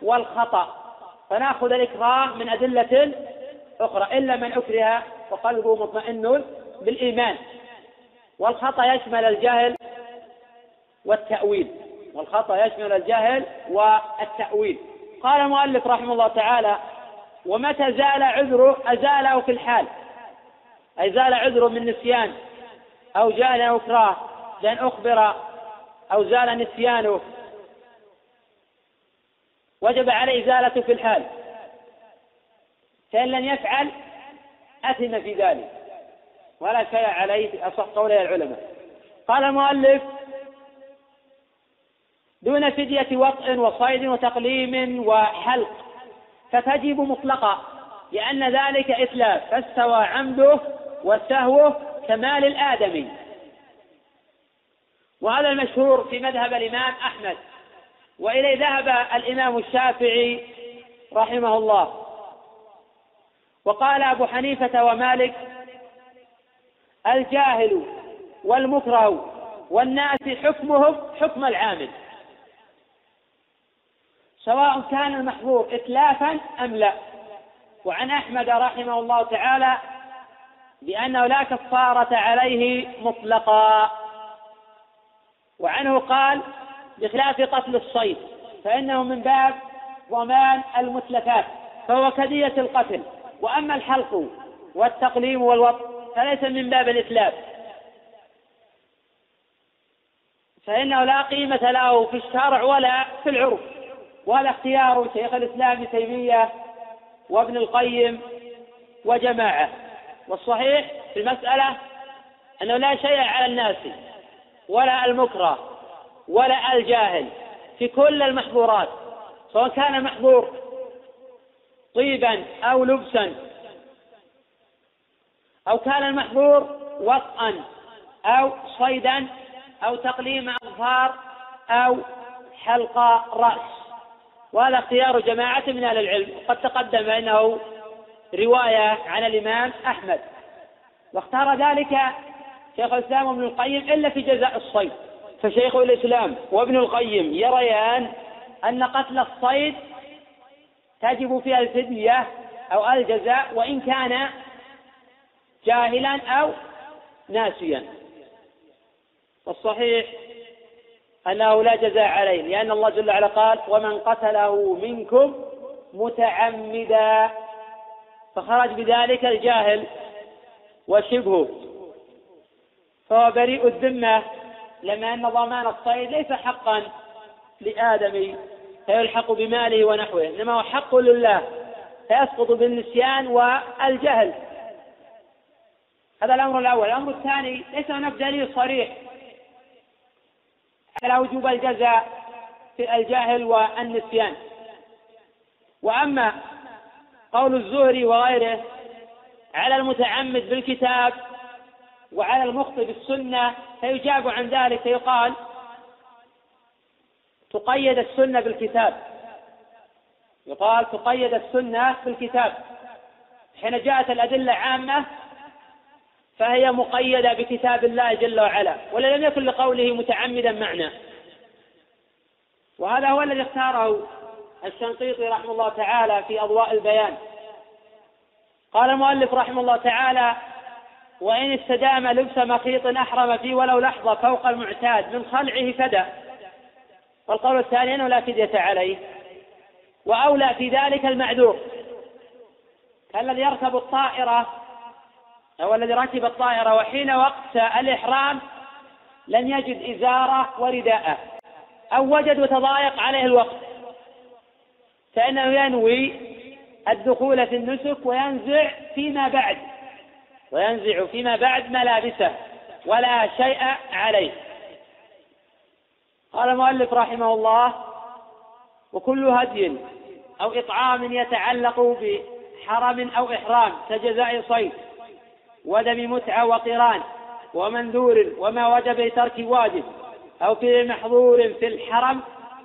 والخطأ. فنأخذ الإكراه من أدلة أخرى إلا من أكره وقلبه مطمئن بالإيمان. والخطأ يشمل الجهل والتأويل. والخطأ يشمل الجهل والتأويل. قال المؤلف رحمه الله تعالى ومتى زال عذره أزاله في الحال؟ أي زال عذره من نسيان أو جهل أو إكراه؟ لأن أخبر أو زال نسيانه. وجب عليه إزالته في الحال. فإن لم يفعل أثم في ذلك. ولا شيء عليه أصح قولي العلماء. قال المؤلف دون فدية وطء وصيد وتقليم وحلق فتجب مطلقا لأن ذلك إتلاف فاستوى عمده وسهوه كمال الآدمي. وهذا المشهور في مذهب الإمام أحمد. وإليه ذهب الإمام الشافعي رحمه الله. وقال أبو حنيفة ومالك الجاهل والمكره والناس حكمهم حكم العامل. سواء كان المحظور إتلافا أم لا. وعن أحمد رحمه الله تعالى بأنه لا كفارة عليه مطلقا. وعنه قال بخلاف قتل الصيد فإنه من باب ضمان المتلفات فهو كدية القتل. وأما الحلق والتقليم والوط فليس من باب الإتلاف. فإنه لا قيمة له في الشرع ولا في العرف وهذا اختيار شيخ الإسلام ابن تيمية وابن القيم وجماعة. والصحيح في المسألة أنه لا شيء على الناس. ولا المكره ولا الجاهل في كل المحظورات سواء كان محظور طيبا أو لبسا أو كان المحظور وطئا أو صيدا أو تقليم أظفار أو حلق رأس. وهذا اختيار جماعة من أهل العلم. قد تقدم أنه رواية عن الإمام أحمد. واختار ذلك شيخ الإسلام وابن القيم إلا في جزاء الصيد. فشيخ الإسلام وابن القيم يريان أن قتل الصيد تجب فيها الفدية أو الجزاء وإن كان جاهلا أو ناسيا. والصحيح أنه لا جزاء عليه لأن الله جل وعلا قال ومن قتله منكم متعمدا. فخرج بذلك الجاهل وشبهه. فهو بريء الذمة لما أن ضمان الصيد ليس حقا لآدمي فيلحق بماله ونحوه إنما هو حق لله فيسقط بالنسيان والجهل. هذا الأمر الأول. الأمر الثاني ليس هناك دليل صريح على وجوب الجزاء في الجاهل والنسيان. وأما قول الزهري وغيره على المتعمد بالكتاب وعلى المخطئ بالسنة فيجاب عن ذلك فيقال تقيد السنة بالكتاب. يقال تقيد السنة بالكتاب. حين جاءت الأدلة عامة فهي مقيدة بكتاب الله جل وعلا ولا لم يكن لقوله متعمدا معنى. وهذا هو الذي اختاره الشنقيطي رحمه الله تعالى في أضواء البيان. قال المؤلف رحمه الله تعالى وإن استدام لبس مخيط أحرم فيه ولو لحظة فوق المعتاد من خلعه فدى. والقول الثاني أنه لا فدية عليه. وأولى في ذلك المعذور. كالذي يركب الطائرة أو الذي ركب الطائرة وحين وقت الإحرام لم يجد إزارة ورداءه أو وجد وتضايق عليه الوقت. فإنه ينوي الدخول في النسك وينزع فيما بعد. وينزع فيما بعد ملابسه ولا شيء عليه. قال المؤلف رحمه الله وكل هدي أو إطعام يتعلق بحرم أو إحرام كجزاء صيد ودم متعة وقران ومنذور وما وجب لترك واجب أو في محظور في الحرم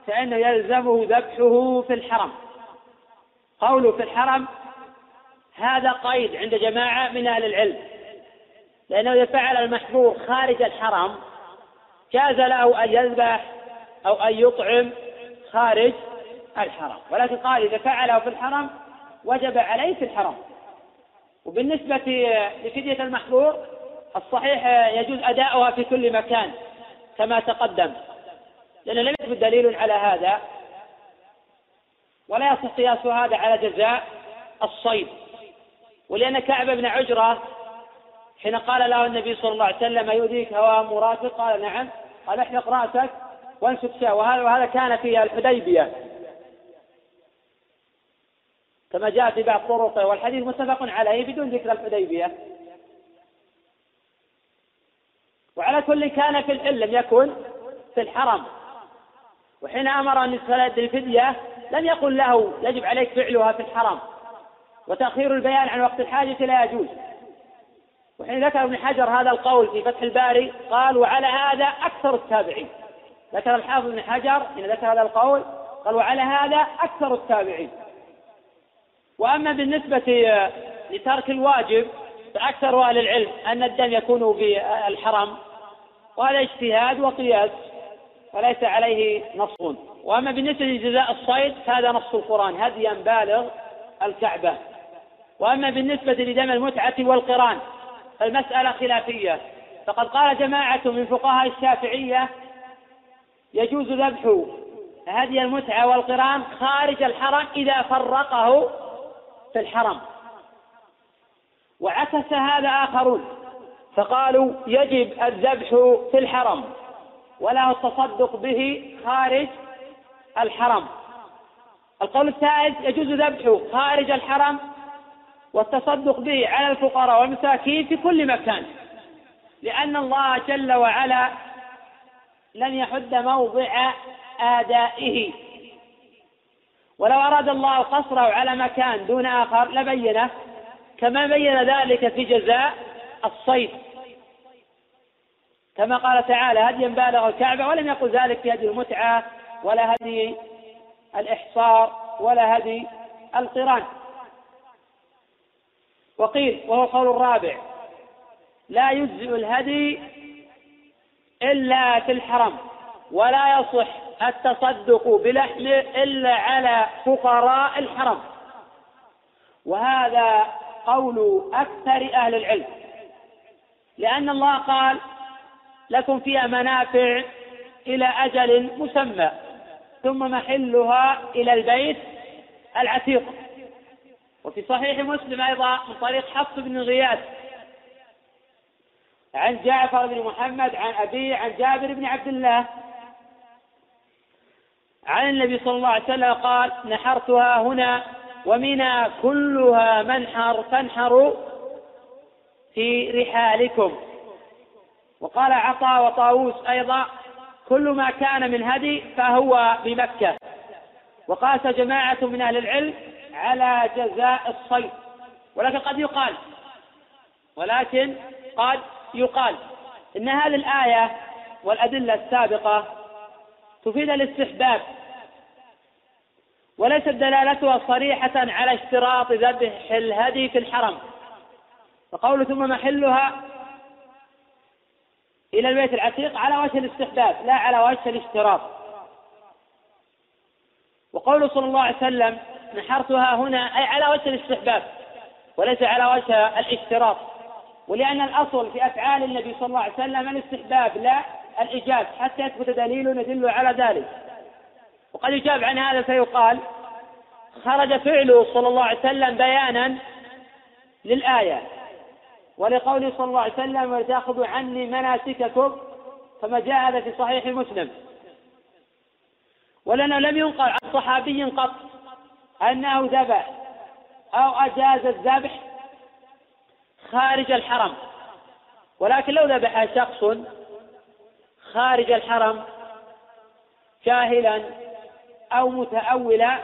فإنه يلزمه ذبحه في الحرم. قوله في الحرم هذا قيد عند جماعة من أهل العلم لأنه إذا فعل المحظور خارج الحرم. جاز له أن يذبح أو أن يطعم خارج الحرم. ولكن قال إذا فعله في الحرم وجب عليه في الحرم. وبالنسبة لفدية المحظور الصحيح يجوز أداؤها في كل مكان كما تقدم لأنه لم يثبت دليل على هذا. ولا يصح قياس هذا على جزاء الصيد. ولأن كعب بن عجرة حين قال له النبي صلى الله عليه وسلم يؤذيك هوى مرافق؟ قال نعم. قال احلق رأسك وانسك شاة وهذا وهذا كان في الحديبية. كما جاء في بعض طرقه والحديث متفق عليه بدون ذكر الحديبية. وعلى كل كان في الحل لم يكن في الحرم. وحين أمر أن يسترد الفدية لم يقل له يجب عليك فعلها في الحرم. وتأخير البيان عن وقت الحاجة لا يجوز. وحين ذكر ابن حجر هذا القول في فتح الباري قال وعلى هذا أكثر التابعين. ذكر الحافظ ابن حجر حين ذكر هذا القول قال وعلى هذا أكثر التابعين. وأما بالنسبة لترك الواجب فأكثر أهل العلم أن الدم يكون في الحرم وهذا اجتهاد وقياس وليس عليه نص. وأما بالنسبة لجزاء الصيد فهذا نص القرآن هديا بالغ الكعبة. وأما بالنسبة لدم المتعة والقران فالمسألة خلافية. فقد قال جماعة من فقهاء الشافعية يجوز ذبح هدي المتعة والقران خارج الحرم إذا فرقه في الحرم. وعكس هذا آخرون فقالوا يجب الذبح في الحرم وله التصدق به خارج الحرم. القول الثالث يجوز ذبحه خارج الحرم والتصدق به على الفقراء والمساكين في كل مكان. لأن الله جل وعلا لم يحد موضع آدائه. ولو أراد الله قصره على مكان دون آخر لبينه كما بين ذلك في جزاء الصيد. كما قال تعالى هديا بالغ الكعبة ولم يقل ذلك في هدي المتعة ولا هدي الإحصار ولا هدي القران. وقيل وهو القول الرابع لا يجزئ الهدي إلا في الحرم ولا يصح التصدق بلحمه إلا على فقراء الحرم. وهذا قول أكثر أهل العلم لأن الله قال لكم فيها منافع إلى أجل مسمى ثم محلها إلى البيت العتيق. وفي صحيح مسلم أيضا من طريق حفص بن غياث. عن جعفر بن محمد عن أبيه عن جابر بن عبد الله. عن النبي صلى الله عليه وسلم قال نحرتها هنا ومنى كلها منحر فانحروا في رحالكم. وقال عطاء وطاووس أيضا كل ما كان من هدي فهو بمكة. وقاس جماعة من أهل العلم على جزاء الصيد. ولكن قد يقال ولكن قد يقال إن هذه الآية والأدلة السابقة تفيد الاستحباب وليست دلالتها صريحة على اشتراط ذبح الهدي في الحرم. فقول ثم محلها إلى البيت العتيق على وجه الاستحباب لا على وجه الاشتراط. وقوله صلى الله عليه وسلم نحرتها هنا أي على وجه الاستحباب وليس على وجه الاشتراط ولأن الأصل في أفعال النبي صلى الله عليه وسلم الاستحباب لا الإيجاب حتى يثبت دليل يدل على ذلك. وقد يجاب عن هذا فيقال خرج فعله صلى الله عليه وسلم بيانا للآية. ولقوله صلى الله عليه وسلم ولتأخذوا عني مناسككم كما جاء هذا في صحيح مسلم. ولأنه لم ينقل عن صحابي قط. أنه ذبح أو أجاز الذبح خارج الحرم. ولكن لو ذبح شخص خارج الحرم جاهلا أو متأولا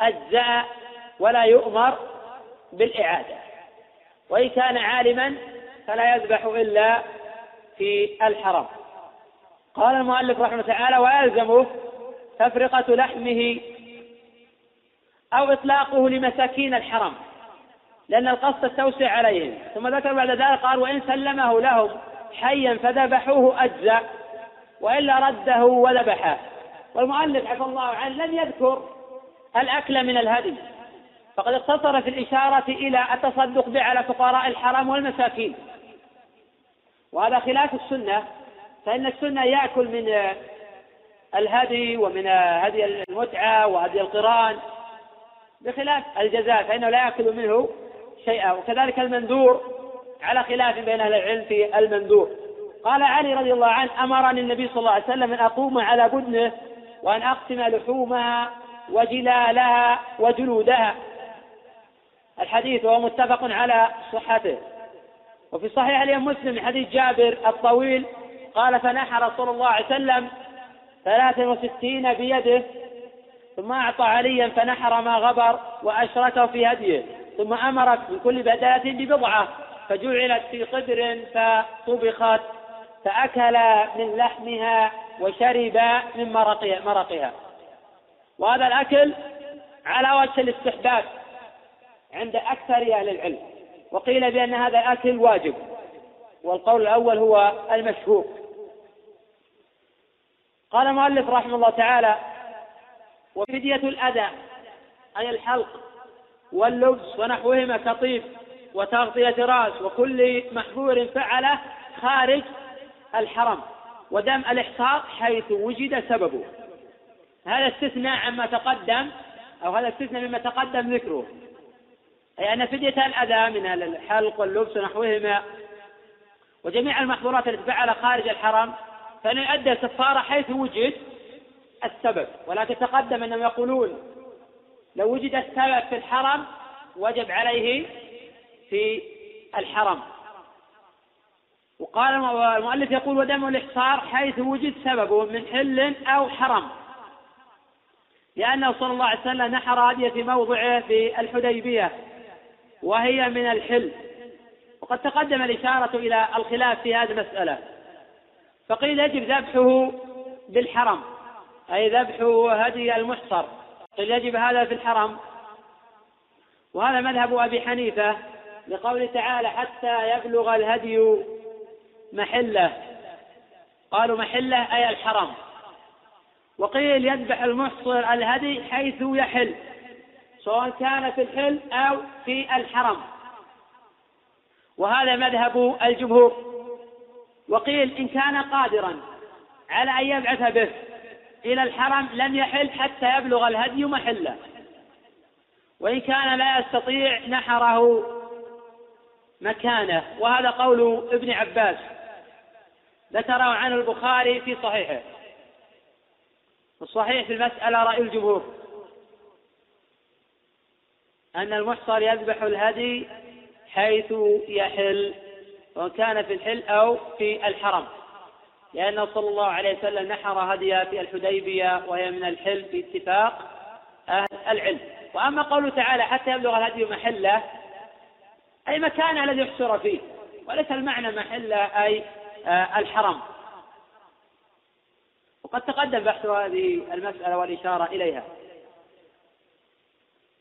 أجزاء ولا يؤمر بالإعادة. وإن كان عالما فلا يذبح إلا في الحرم. قال المؤلف رحمه الله تعالى ويلزمه تفرقة لحمه أو إطلاقه لمساكين الحرم لأن القصد التوسع عليهم. ثم ذكر بعد ذلك قال وإن سلمه لهم حيا فذبحوه أجزاء وإلا رده وذبحه. والمؤلف عفى الله عنه لم يذكر الأكل من الهدي فقد اقتصر في الإشارة إلى التصدق به على فقراء الحرم والمساكين. وهذا خلاف السنة فإن السنة يأكل من الهدي ومن هدي المتعة وهدي القرآن. بخلاف الجزاء فإنه لا يأكل منه شيئا. وكذلك المنذور على خلاف بين أهل العلم في المنذور قال علي رضي الله عنه أمرني النبي صلى الله عليه وسلم أن أقوم على بدنه وأن أقسم لحومها وجلالها وجلودها. الحديث وهو متفق على صحته. وفي صحيح الإمام مسلم حديث جابر الطويل قال فنحر صلى الله عليه وسلم ثلاثا وستين بيده ثم أعطى عليا فنحر ما غبر وأشركه في هديه. ثم أمر من كل بداة ببضعة فجعلت في قدر فطبخت فأكل من لحمها وشرب من مرقها, مرقها وهذا الأكل على وجه الاستحباب عند أكثر أهل العلم. وقيل بأن هذا الأكل واجب والقول الأول هو المشهور. قال المؤلف رحمه الله تعالى وفدية الأذى أي الحلق واللبس ونحوهما كطيب وتغطية رأس وكل محظور فعله خارج الحرم ودم الإحصار حيث وجد سببه. هذا استثناء عما تقدم أو هذا استثناء مما تقدم ذكره. أي أن فدية الأذى من الحلق واللبس ونحوهما وجميع المحظورات التي فعل خارج الحرم فإنه يؤدي الكفارة حيث وجد السبب ولكن تقدم أنهم يقولون لو وجد السبب في الحرم وجب عليه في الحرم. وقال المؤلف يقول ودم الإحصار حيث وجد سببه من حل أو حرم. لأنه صلى الله عليه وسلم نحر هديه في موضعه في الحديبية وهي من الحل. وقد تقدم الإشارة إلى الخلاف في هذه المسألة. فقيل يجب ذبحه بالحرم. أي ذبح هدي المحصر. قيل يجب هذا في الحرم. وهذا مذهب أبي حنيفة لقوله تعالى حتى يبلغ الهدي محله. قالوا محله أي الحرم. وقيل يذبح المحصر الهدي حيث يحل سواء كان في الحل أو في الحرم. وهذا مذهب الجمهور. وقيل إن كان قادرا على أن يبعث به. إلى الحرم لم يحل حتى يبلغ الهدي محله. وإن كان لا يستطيع نحره مكانه. وهذا قول ابن عباس. ذكره عن البخاري في صحيحه. الصحيح في المسألة رأي الجمهور. أن المحصر يذبح الهدي حيث يحل وكان في الحل أو في الحرم. لأنه صلى الله عليه وسلم نحر هدي في الحديبية وهي من الحل باتفاق أهل العلم. وأما قوله تعالى حتى يبلغ الهدي محله أي مكان الذي يحشر فيه وليس المعنى محله أي آه، الحرم. وقد تقدم بحث هذه المسألة والإشارة إليها.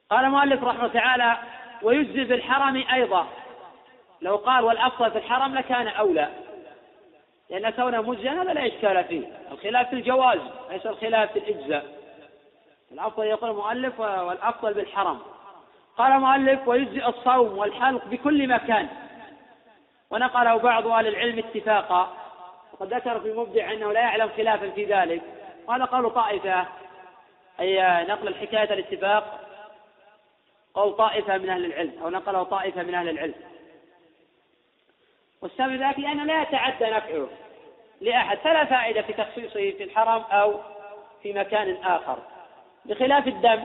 قال المؤلف رحمه تعالى ويجزي في الحرم أيضا. لو قال والأفضل في الحرم لكان أولى. لأن كونه مجزيا هذا لا إشكال فيه. الخلاف في الجواز ليس الخلاف في الإجزاء. الأفضل يقول المؤلف والأفضل بالحرم. قال المؤلف ويجزي الصوم والحلق بكل مكان. ونقله بعض أهل العلم اتفاقا. وقد ذكر في مبدع أنه لا يعلم خلافا في ذلك. وهذا قول طائفة. أي نقل الحكاية الاتفاق. قول طائفة من أهل العلم أو نقله طائفة من أهل العلم. والسبب ذلك لأنه لا يتعدى نفعه لأحد فلا فائدة في تخصيصه في الحرم أو في مكان آخر. بخلاف الدم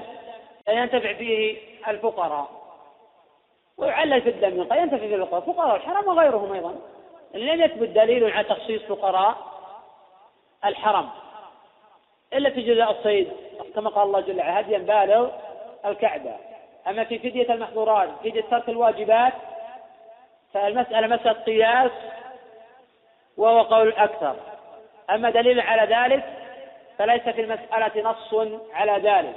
لا ينتفع فيه الفقراء. ويعلل في الدم قد ينتفع فيه الفقراء. فقراء الحرم وغيرهم أيضا. لم يثبت دليل على تخصيص فقراء الحرم إلا في جزاء الصيد كما قال الله جل وعلا هديا بالغ الكعبة. أما في فدية المحظورات فدية ترك الواجبات فالمسألة مسألة قياس وهو قول الأكثر. أما دليل على ذلك فليس في المسألة نص على ذلك.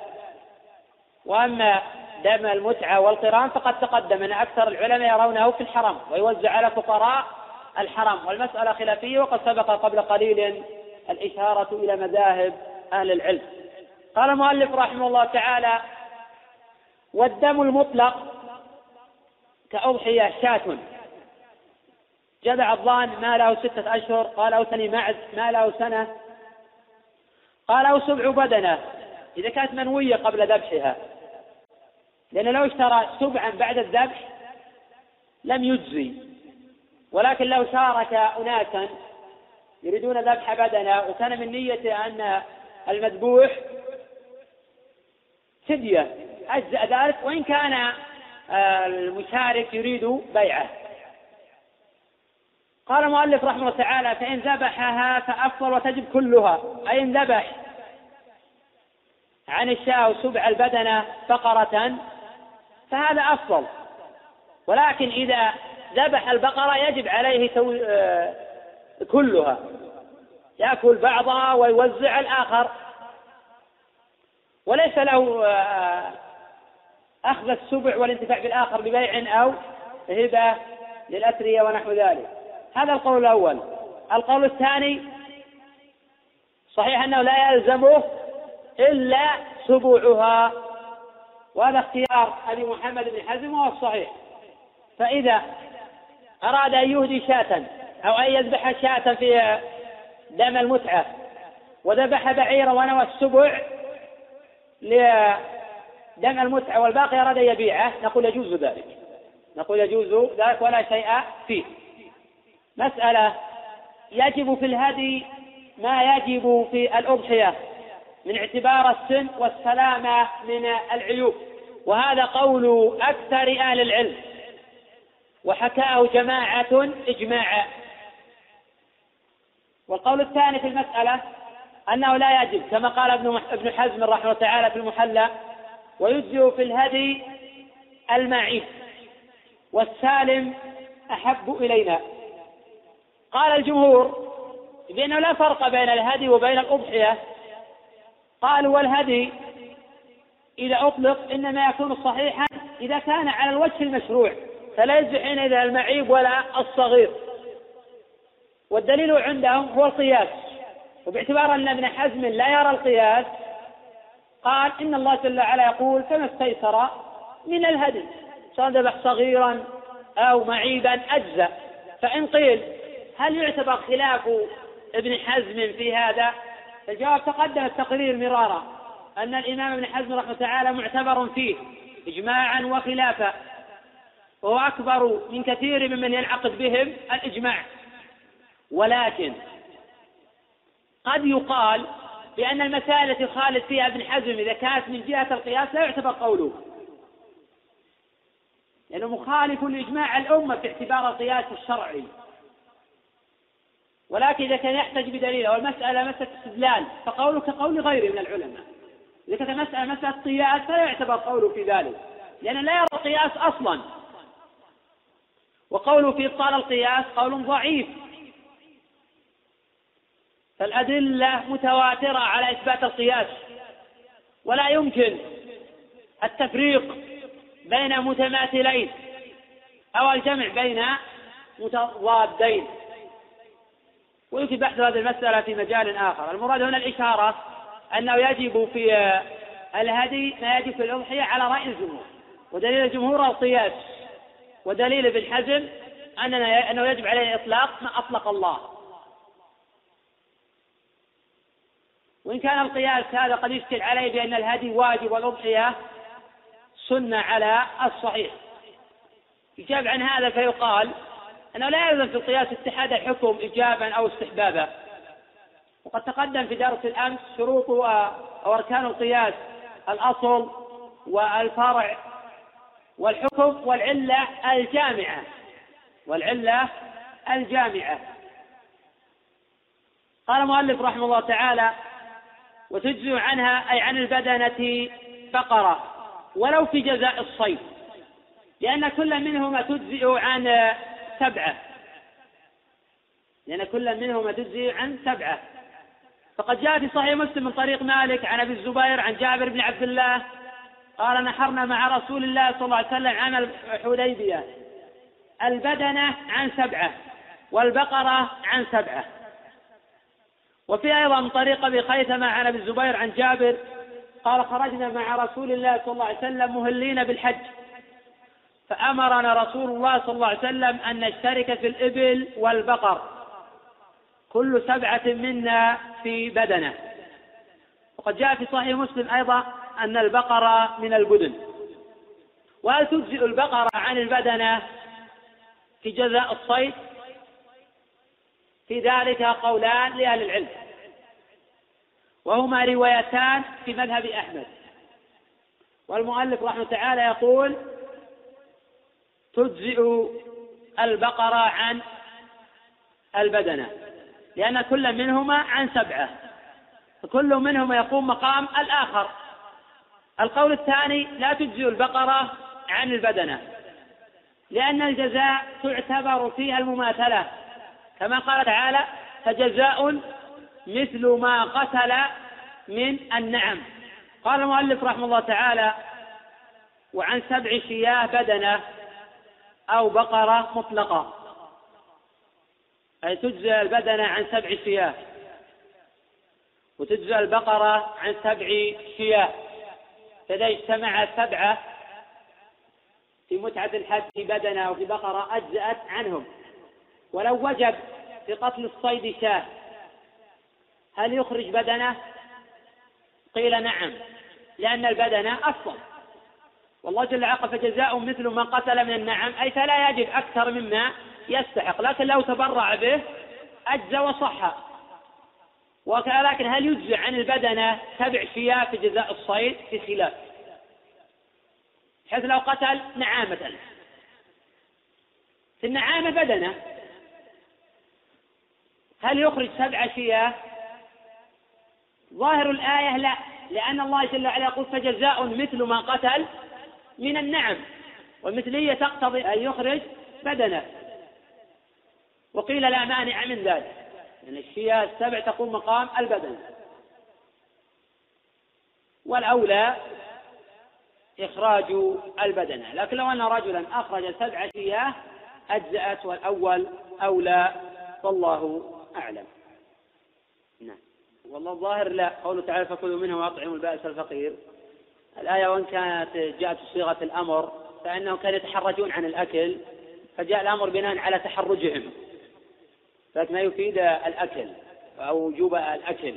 وأما دم المتعة والقران فقد تقدم أن أكثر العلماء يرونه في الحرم ويوزع على فقراء الحرم والمسألة خلافية وقد سبق قبل قليل الإشارة إلى مذاهب أهل العلم. قال المؤلف رحمه الله تعالى والدم المطلق كأضحية شاة. جذع الظان ما له ستة أشهر قال أو سني معز ما له سنة. قال أو سبع بدنة إذا كانت منوية قبل ذبحها. لأن لو اشترى سبعا بعد الذبح لم يجزي. ولكن لو شارك أناسا يريدون ذبح بدنة وكان من نيته أن المذبوح فدية. أجزأ ذلك وإن كان آه، المشارك يريد بيعه. قال المؤلف رحمه الله تعالى فإن ذبحها فأفضل وتجب كلها. أي إن ذبح عن الشاة سبع البدنة بقرة فهذا أفضل. ولكن إذا ذبح البقرة يجب عليه آه، كلها. يأكل بعضها ويوزع الآخر. وليس له آه، أخذ السبع والانتفاع بالآخر ببيع أو هبة للأثرية ونحو ذلك. هذا القول الأول. القول الثاني صحيح أنه لا يلزمه إلا سبوعها وهذا اختيار أبي محمد بن حزم وهو الصحيح. فإذا أراد أن يهدي شاة أو أن يذبح شاة في دم المتعة وذبح بعيرا ونوى السبع لدم المتعة والباقي أراد أن يبيعه نقول يجوز ذلك. نقول يجوز ذلك ولا شيء فيه. مسألة يجب في الهدي ما يجب في الأضحية من اعتبار السن والسلامة من العيوب. وهذا قول أكثر أهل العلم. وحكاه جماعة إجماعا والقول الثاني في المسألة أنه لا يجب كما قال ابن ابن حزم رحمه الله تعالى في المحلى ويجزئ في الهدي المعيب. والسالم أحب إلينا. قال الجمهور بأنه لا فرق بين الهدي وبين الأضحية. قالوا والهدي إذا أطلق إنما يكون صحيحا إذا كان على الوجه المشروع فلا يجزي حينئذ المعيب ولا الصغير. والدليل عندهم هو القياس. وباعتبار أن ابن حزم لا يرى القياس قال إن الله جل وعلا يقول فما استيسر من الهدي؟ سواء ذبح صغيرا أو معيبا أجزأ. فإن قيل هل يعتبر خلاف ابن حزم في هذا؟ الجواب تقدم التقرير مرارا أن الإمام ابن حزم رحمه تعالى معتبر فيه إجماعا وخلافا وهو أكبر من كثير ممن ينعقد بهم الإجماع. ولكن قد يقال بأن المسائل التي خالف فيها ابن حزم إذا كانت من جهة القياس لا يعتبر قوله. لأنه مخالف لإجماع الأمة في اعتبار القياس الشرعي. ولكن إذا كان يحتج بدليل أو المسألة مسألة استدلال فقوله كقول غيره من العلماء. إذا كانت المسألة مسألة قياس فلا يعتبر قوله في ذلك لأنه لا يرى القياس أصلا. وقوله في إبطال القياس قول ضعيف. فالأدلة متواترة على إثبات القياس ولا يمكن التفريق بين متماثلين أو الجمع بين متضادين. ويمكن بحث هذه المسألة في مجال آخر. المراد هنا الإشارة أنه يجب في الهدي ما يجب في الأضحية على رأي الجمهور ودليل الجمهور القياس ودليل ابن حزم أننا أنه يجب عليه إطلاق ما أطلق الله. وإن كان القياس هذا قد يشكل عليه بأن الهدي واجب والأضحية سنة على الصحيح. يجاب عن هذا فيقال أنه لا يلزم في القياس اتحاد الحكم إيجابا أو استحبابا. وقد تقدم في درس الأمس شروط أو أركان القياس الأصل والفرع والحكم والعلة الجامعة. والعلة الجامعة. قال المؤلف رحمه الله تعالى وتجزئ عنها أي عن البدنة بقرة ولو في جزاء الصيد. لأن كل منهما تجزئ عن سبعة. لأن كل منهما تجزئ عن سبعة. فقد جاء في صحيح مسلم من طريق مالك عن أبي الزبير عن جابر بن عبد الله قال نحرنا مع رسول الله صلى الله عليه وسلم عام الحديبية البدنة عن سبعة والبقرة عن سبعة. وفي أيضا طريق أبي خيثمة عن أبي الزبير عن جابر قال خرجنا مع رسول الله صلى الله عليه وسلم مهلين بالحج. فأمرنا رسول الله صلى الله عليه وسلم أن نشترك في الإبل والبقر. كل سبعة منا في بدنة. وقد جاء في صحيح مسلم أيضا أن البقرة من البدن. وهل تجزئ البقرة عن البدنة في جزاء الصيد؟ في ذلك قولان لأهل العلم. وهما روايتان في مذهب أحمد. والمؤلف رحمه تعالى يقول تجزئ البقرة عن البدنة لأن كل منهما عن سبعة فكل منهما يقوم مقام الآخر. القول الثاني لا تجزئ البقرة عن البدنة لأن الجزاء تعتبر فيها المماثلة. كما قال تعالى فجزاء مثل ما قتل من النعم قال المؤلف رحمه الله تعالى وعن سبع شياه بدنة أو بقرة مطلقة. أي تجزى البدنة عن سبع شياه. وتجزى البقرة عن سبع شياه. فإذا اجتمع سبعة في متعة الحج في بدنة أو في بقرة أجزأت عنهم. ولو وجب في قتل الصيد شاة. هل يخرج بدنه؟ قيل نعم لأن البدنة أفضل. والله جل وعلا فجزاء مثل من قتل من النعم. أي فلا يجب أكثر مما يستحق لكن لو تبرع به أجزى وصح. ولكن هل يجزي عن البدنة سبع شياه في جزاء الصيد؟ في خلاف. حيث لو قتل نعامة. في النعامة بدنة. هل يخرج سبع شياه ظاهر الآية لا لأن الله جل وعلا يقول فجزاء مثل ما قتل من النعم والمثلية تقتضي أن يخرج بدنه. وقيل لا مانع من ذلك يعني الشياه السبع تقوم مقام البدن. والأولى إخراج البدنة لكن لو أن رجلا أخرج سبع شياه أجزأت والأول أولى والله أعلم. نعم. والله الظاهر لا. قوله تعالى فكلوا منه وأطعموا البائس الفقير. الآية وإن كانت جاءت بصيغة الأمر فإنهم كانوا يتحرجون عن الأكل فجاء الأمر بناء على تحرجهم. لكن ما يفيد الأكل أو وجوب الأكل.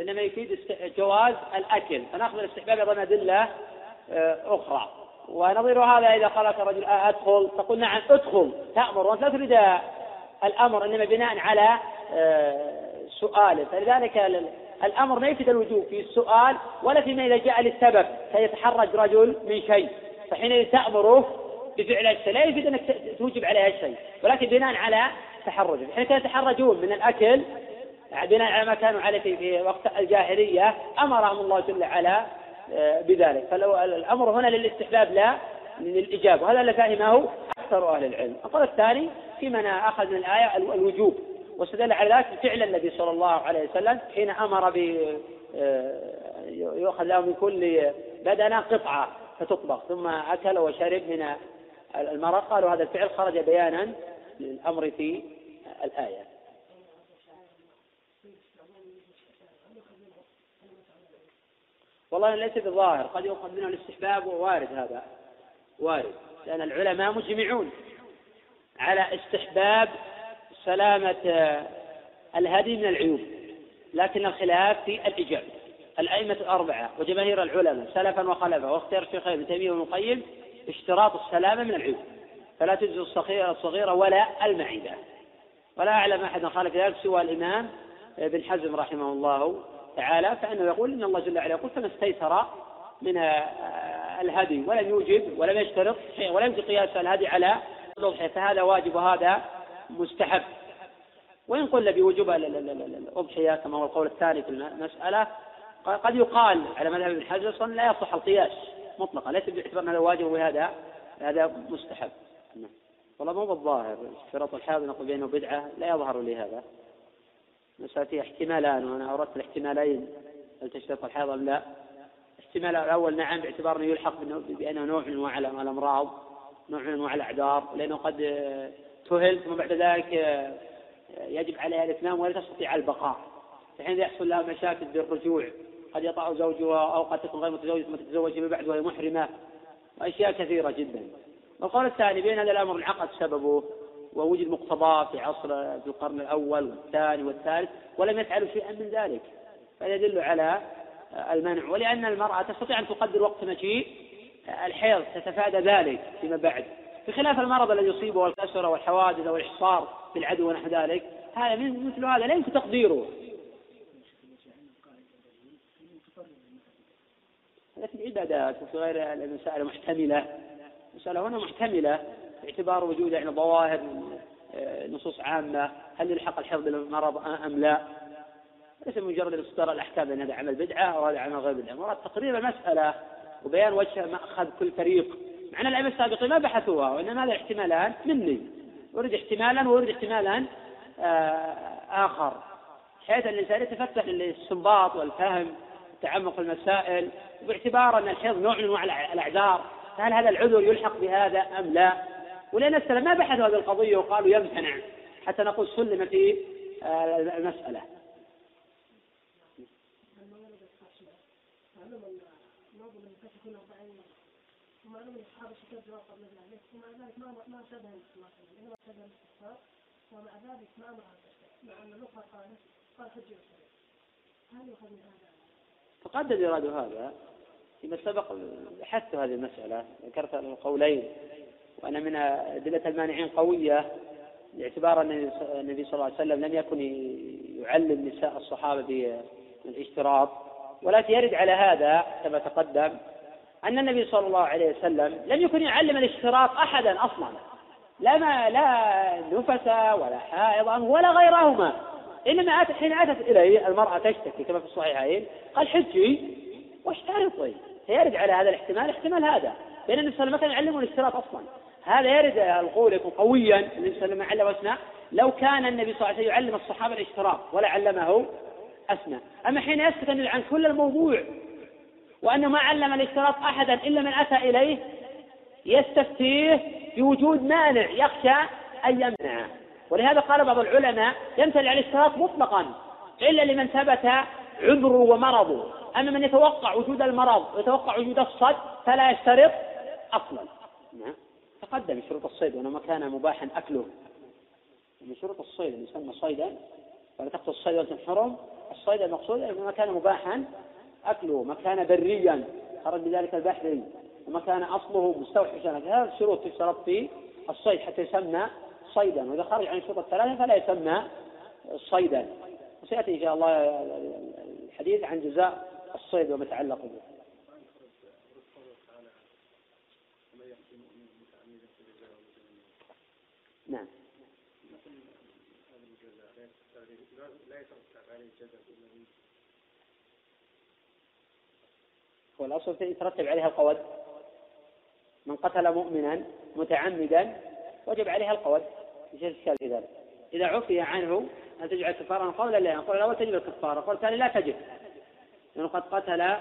إنما يفيد جواز الأكل. فنأخذ الاستحباب أيضا أدلة آه، أخرى. ونظير هذا إذا قالك الرجل آه أدخل تقول نعم ادخل تأمر. وأنت لا تريد الأمر إنما بناء على آه، سؤاله. فلذلك الأمر ما يفيد الوجوب في السؤال ولا فيما إذا جاء للسبب سيتحرج رجل من شيء. فحينئذ تأمره بفعل الشيء لا يفيد أنك توجب عليه الشيء. ولكن بناء على تحرجه. حين كانوا يتحرجون من الأكل بناء على ما كانوا عليه في وقت الجاهلية أمرهم الله جل وعلا آه، بذلك. فلو الأمر هنا للاستحباب لا للإجابة. وهذا اللي فهمه أكثر أهل العلم. القول الثاني في من أخذ من الآية الوجوب. واستدل على ذلك بفعل النبي صلى الله عليه وسلم حين أمر ب آه، يؤخذ له من كل بدنة قطعة فتطبخ ثم أكل وشرب من المرق. قالوا هذا الفعل خرج بيانا للأمر في الآية. والله ليس بظاهر قد يؤخذ منه الاستحباب ووارد هذا وارد لأن العلماء مجمعون على استحباب سلامة الهدي من العيوب لكن الخلاف في الإجابة الأئمة الأربعة وجماهير العلماء سلفا وخلفا واختيار الشيخ ابن تيمية وابن القيم اشتراط السلامة من العيوب فلا تجزي الصغيرة الصغيرة ولا المعدة. ولا أعلم أحدا خالف ذلك سوى الإمام ابن حزم رحمه الله تعالى فإنه يقول إن الله جل وعلا يقول فما استيسر من الهدي ولم يوجب ولم يشترط ولم يجي قياس الهدي على الأضحية فهذا واجب وهذا مستحب. وإن قل بوجوب الأضحية كما هو القول الثاني في المسألة قد يقال على مذهب ابن حجر لا يصح القياس مطلقا ليس باعتبار هذا واجب وهذا هذا مستحب. والله مو بالظاهر اشتراط الحاضر نقول بأنه بدعة لا يظهر لي هذا. مسألة فيها احتمالان وأنا أردت الاحتمالين هل تشترط الحيض أم لا؟ الاحتمال الأول نعم باعتبار أنه يلحق بأنه نوع من أنواع الأمراض نوع من أنواع الأعذار لأنه قد تهل ثم بعد ذلك يجب عليها الإتمام ولا تستطيع البقاء. فحين يحصل لها مشاكل بالرجوع قد يطع زوجها أو قد تكون غير متزوجة ثم تتزوج من بعد وهي محرمة. وأشياء كثيرة جدا. والقول الثاني بين هذا الأمر انعقد سببه ووجد مقتضاه في عصر في القرن الأول والثاني والثالث ولم يفعلوا شيئا من ذلك. فهذا يدل على المنع. ولأن المرأة تستطيع أن تقدر وقت مجيء الحيض تتفادى ذلك فيما بعد. بخلاف المرض الذي يصيبه والكسر والحوادث والإحصار في العدو ونحو ذلك هذا مثل هذا لا يمكن تقديره. في العبادات وفي غير المسائل محتملة المسألة هنا محتملة باعتبار وجود يعني ظواهر آه، نصوص عامة هل يلحق الحفظ بالمرض أم لا؟ ليس مجرد إصدار الأحكام بأن هذا عمل بدعة أو هذا عمل غير بدعة. مراد تقرير المسألة وبيان وجه مأخذ كل فريق مع أن الأئمة السابقين ما بحثوها وإنما هذا الاحتمالان مني. ورد احتمالا ورد احتمالا آه، آخر. حيث الإنسان يتفتح للإستنباط والفهم تعمق المسائل باعتبار أن الحفظ نوع من أنواع الأعذار فهل هذا العذر يلحق بهذا أم لا؟ ولأن السلف ما بحثوا هذه القضية وقالوا يمتنع. حتى نقول سلم في آه، المسألة. اصحاب الشتات جواب قبل ذلك ومع ذلك ما ما انما شبه الاستفسار ومع ذلك ما أمر مع ان الاخرى قالت قال حج هل يؤخذ من هذا؟ تقدم إراد هذا فيما سبق بحثت هذه المسألة ذكرت القولين وأن من أدلة المانعين قوية باعتبار أن النبي صلى الله عليه وسلم لم يكن يعلم نساء الصحابة بالاشتراط ولكن يرد على هذا كما تقدم أن النبي صلى الله عليه وسلم لم يكن يعلم الاشتراط أحدا أصلا. لا ما لا نفس ولا حائضا ولا غيرهما. إنما حين أتت إليه المرأة تشتكي كما في الصحيحين قال حجي واشترطي فيرد على هذا الاحتمال احتمال هذا. لأن النبي صلى الله عليه وسلم ما كان يعلمه الاشتراط أصلا. هذا يرد القول يكون قويا النبي صلى الله عليه وسلم علم أسماء. لو كان النبي صلى الله عليه وسلم يعلم الصحابة الاشتراط ولا علمه أسماء. أما حين يسكت عن كل الموضوع وأنه ما علم الاشتراط أحدا إلا من أتى إليه يستفتيه بوجود مانع يخشى أن يمنعه ولهذا قال بعض العلماء يمتنع الاشتراط مطلقا إلا لمن ثبت عذره ومرضه. أما من يتوقع وجود المرض ويتوقع وجود الصد فلا يشترط أصلا نعم. تقدم شروط الصيد وأنه ما كان مباحا أكله. من شروط الصيد يسمى صيدا. ولا تقتل الصيد وأنت حرم الصيد المقصود ما كان مباحا أكله ما كان بريا خرج بذلك البحر وما كان أصله مستوحشا. هذه الشروط تشترط في الصيد حتى يسمى صيدا وإذا خرج عن الشروط الثلاثة فلا يسمى صيدا. وسيأتي إن شاء الله الحديث عن جزاء الصيد وما يتعلق به. نعم. هو الأصل يترتب عليها القود. من قتل مؤمنا متعمدا وجب عليها القود في ذلك؟ إذا عفي عنه هل تجعل كفاره قولا لا القول الأول تجب الكفارة. القول الثاني لا تجب. لأنه قد قتل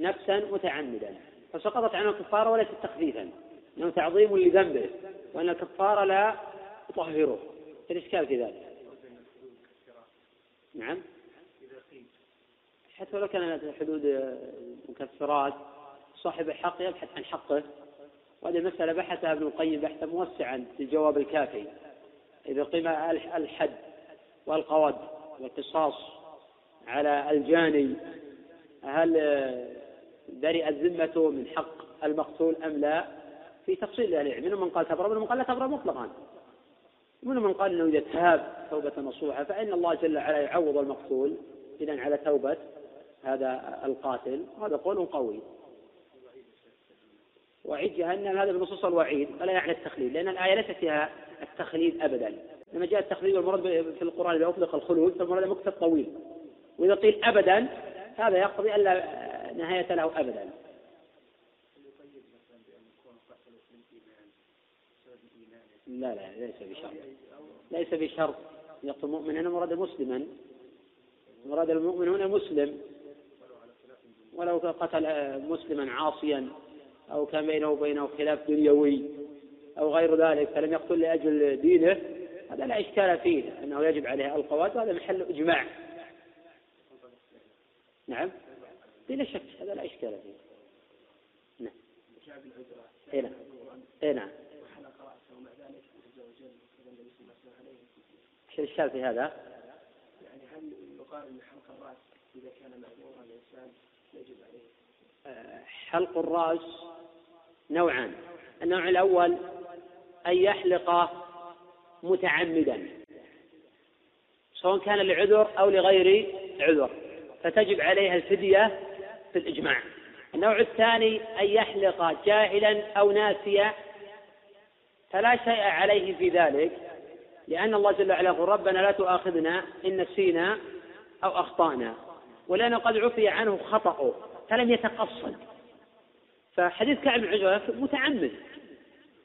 نفسا متعمدا. فسقطت عنه الكفارة وليست تخفيفا انه تعظيم لذنبه وأن الكفارة لا تطهره. الإشكال في ذلك. نعم؟ حتى لو كانت حدود مكفرات صاحب الحق يبحث عن حقه. وهذه المسألة بحثها ابن القيم بحثا موسعا في الجواب الكافي. إذا قيم الحد والقود والقصاص على الجاني هل برئت ذمته من حق المقتول أم لا؟ في تفصيل أهل العلم. منهم من قال تبرأ ومنهم من قال لا تبرأ مطلقا. منهم من قال إنه إذا تاب توبة نصوحة فإن الله جل وعلا يعوض المقتول اذا على توبة. هذا القاتل وهذا قول قوي. وعيد جهنم هذا بنصوص الوعيد ولا يعني التخليد لأن الآية ليست فيها التخليد أبدا. لما جاء التخليد والمراد في القرآن إذا أطلق الخلود فالمراد مكتب طويل. وإذا قيل أبدا هذا يقتضي ألا نهاية له أبدا. لا لا ليس بشرط. ليس بشرط. يقتل مؤمنا مراد مسلما. مراد المؤمن هنا مسلم. ولو قتل مسلما عاصيا أو كان بينه وبينه خلاف دنيوي أو غير ذلك فلم يقتل لأجل دينه هذا لا إشكال فيه أنه يجب عليه القوات وهذا محل إجماع. نعم؟ بلا شك هذا لا إشكال فيه. نعم. اي نعم. اي نعم. إيش الإشكال في هذا؟ يعني هل يقال ان حلق الرأس إذا كان معذورا الإنسان؟ حلق الراس نوعان. النوع الأول أن يحلق متعمدا سواء كان لعذر أو لغير عذر فتجب عليها الفدية في الإجماع. النوع الثاني أن يحلق جاهلا أو ناسيا فلا شيء عليه في ذلك لأن الله جل وعلا يقول ربنا لا تؤاخذنا إن نسينا أو أخطأنا. ولأنه قد عفي عنه خطأه فلم يتقصد. فحديث كعب بن عجرة متعمد.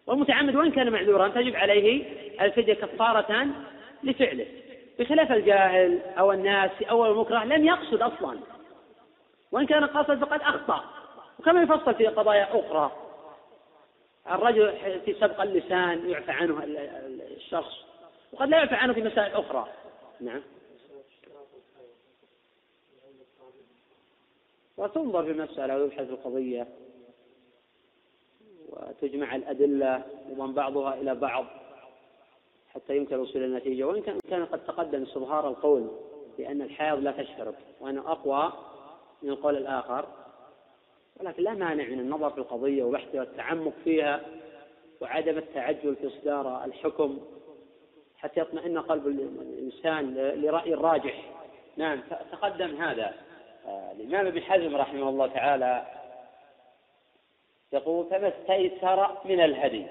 والمتعمد وإن كان معذورا تجب عليه الفدية كفارة لفعله. بخلاف الجاهل أو الناس أو المكره لم يقصد أصلا. وإن كان قاصد فقد أخطأ. وكما يفصل في قضايا أخرى. الرجل في سبق اللسان يعفى عنه الشخص. وقد لا يعفى عنه في مسائل أخرى. نعم. وتنظر في المسألة ويبحث القضية وتجمع الأدلة ومن بعضها إلى بعض حتى يمكن الوصول إلى النتيجة. وإن كان كان قد تقدم استظهار القول بأن الحيض لا تشترط وأنه أقوى من القول الآخر ولكن لا مانع من النظر في القضية وبحثها والتعمق فيها وعدم التعجل في إصدار الحكم حتى يطمئن قلب الإنسان لرأي الراجح. نعم تقدم هذا. الإمام ابن حزم رحمه الله تعالى يقول فما استيسر من الهدي.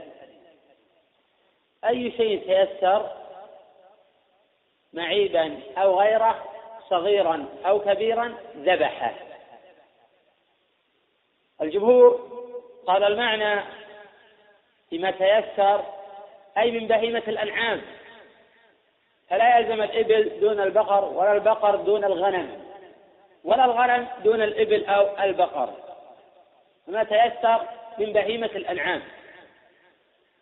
أي شيء تيسر معيبا أو غيره صغيرا أو كبيرا ذبحه. الجمهور قال المعنى فيما تيسر أي من بهيمة الأنعام. فلا يلزم الإبل دون البقر ولا البقر دون الغنم. ولا الغنم دون الإبل أو البقر ما تيسر من بهيمة الأنعام.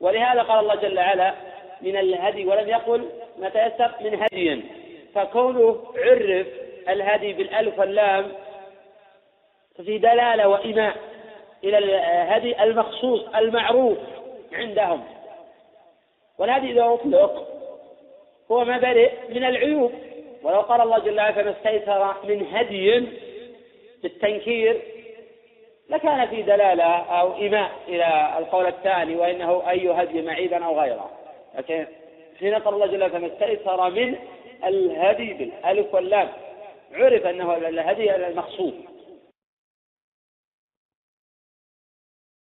ولهذا قال الله جل وعلا من الهدي ولم يقل ما تيسر من هدي فكونه عرف الهدي بالألف واللام ففي دلالة وإيماء إلى الهدي المخصوص المعروف عندهم. والهدي إذا أطلق هو ما برئ من العيوب. ولو قال الله جل وعلا فما استيسر من هدي بالتنكير لكان في دلالة أو إيماء إلى القول الثاني وإنه أي هدي معيبا أو غيره. لكن حين قال الله جل وعلا استيسر من الهدي بالألف واللام عرف أنه الهدي المقصود.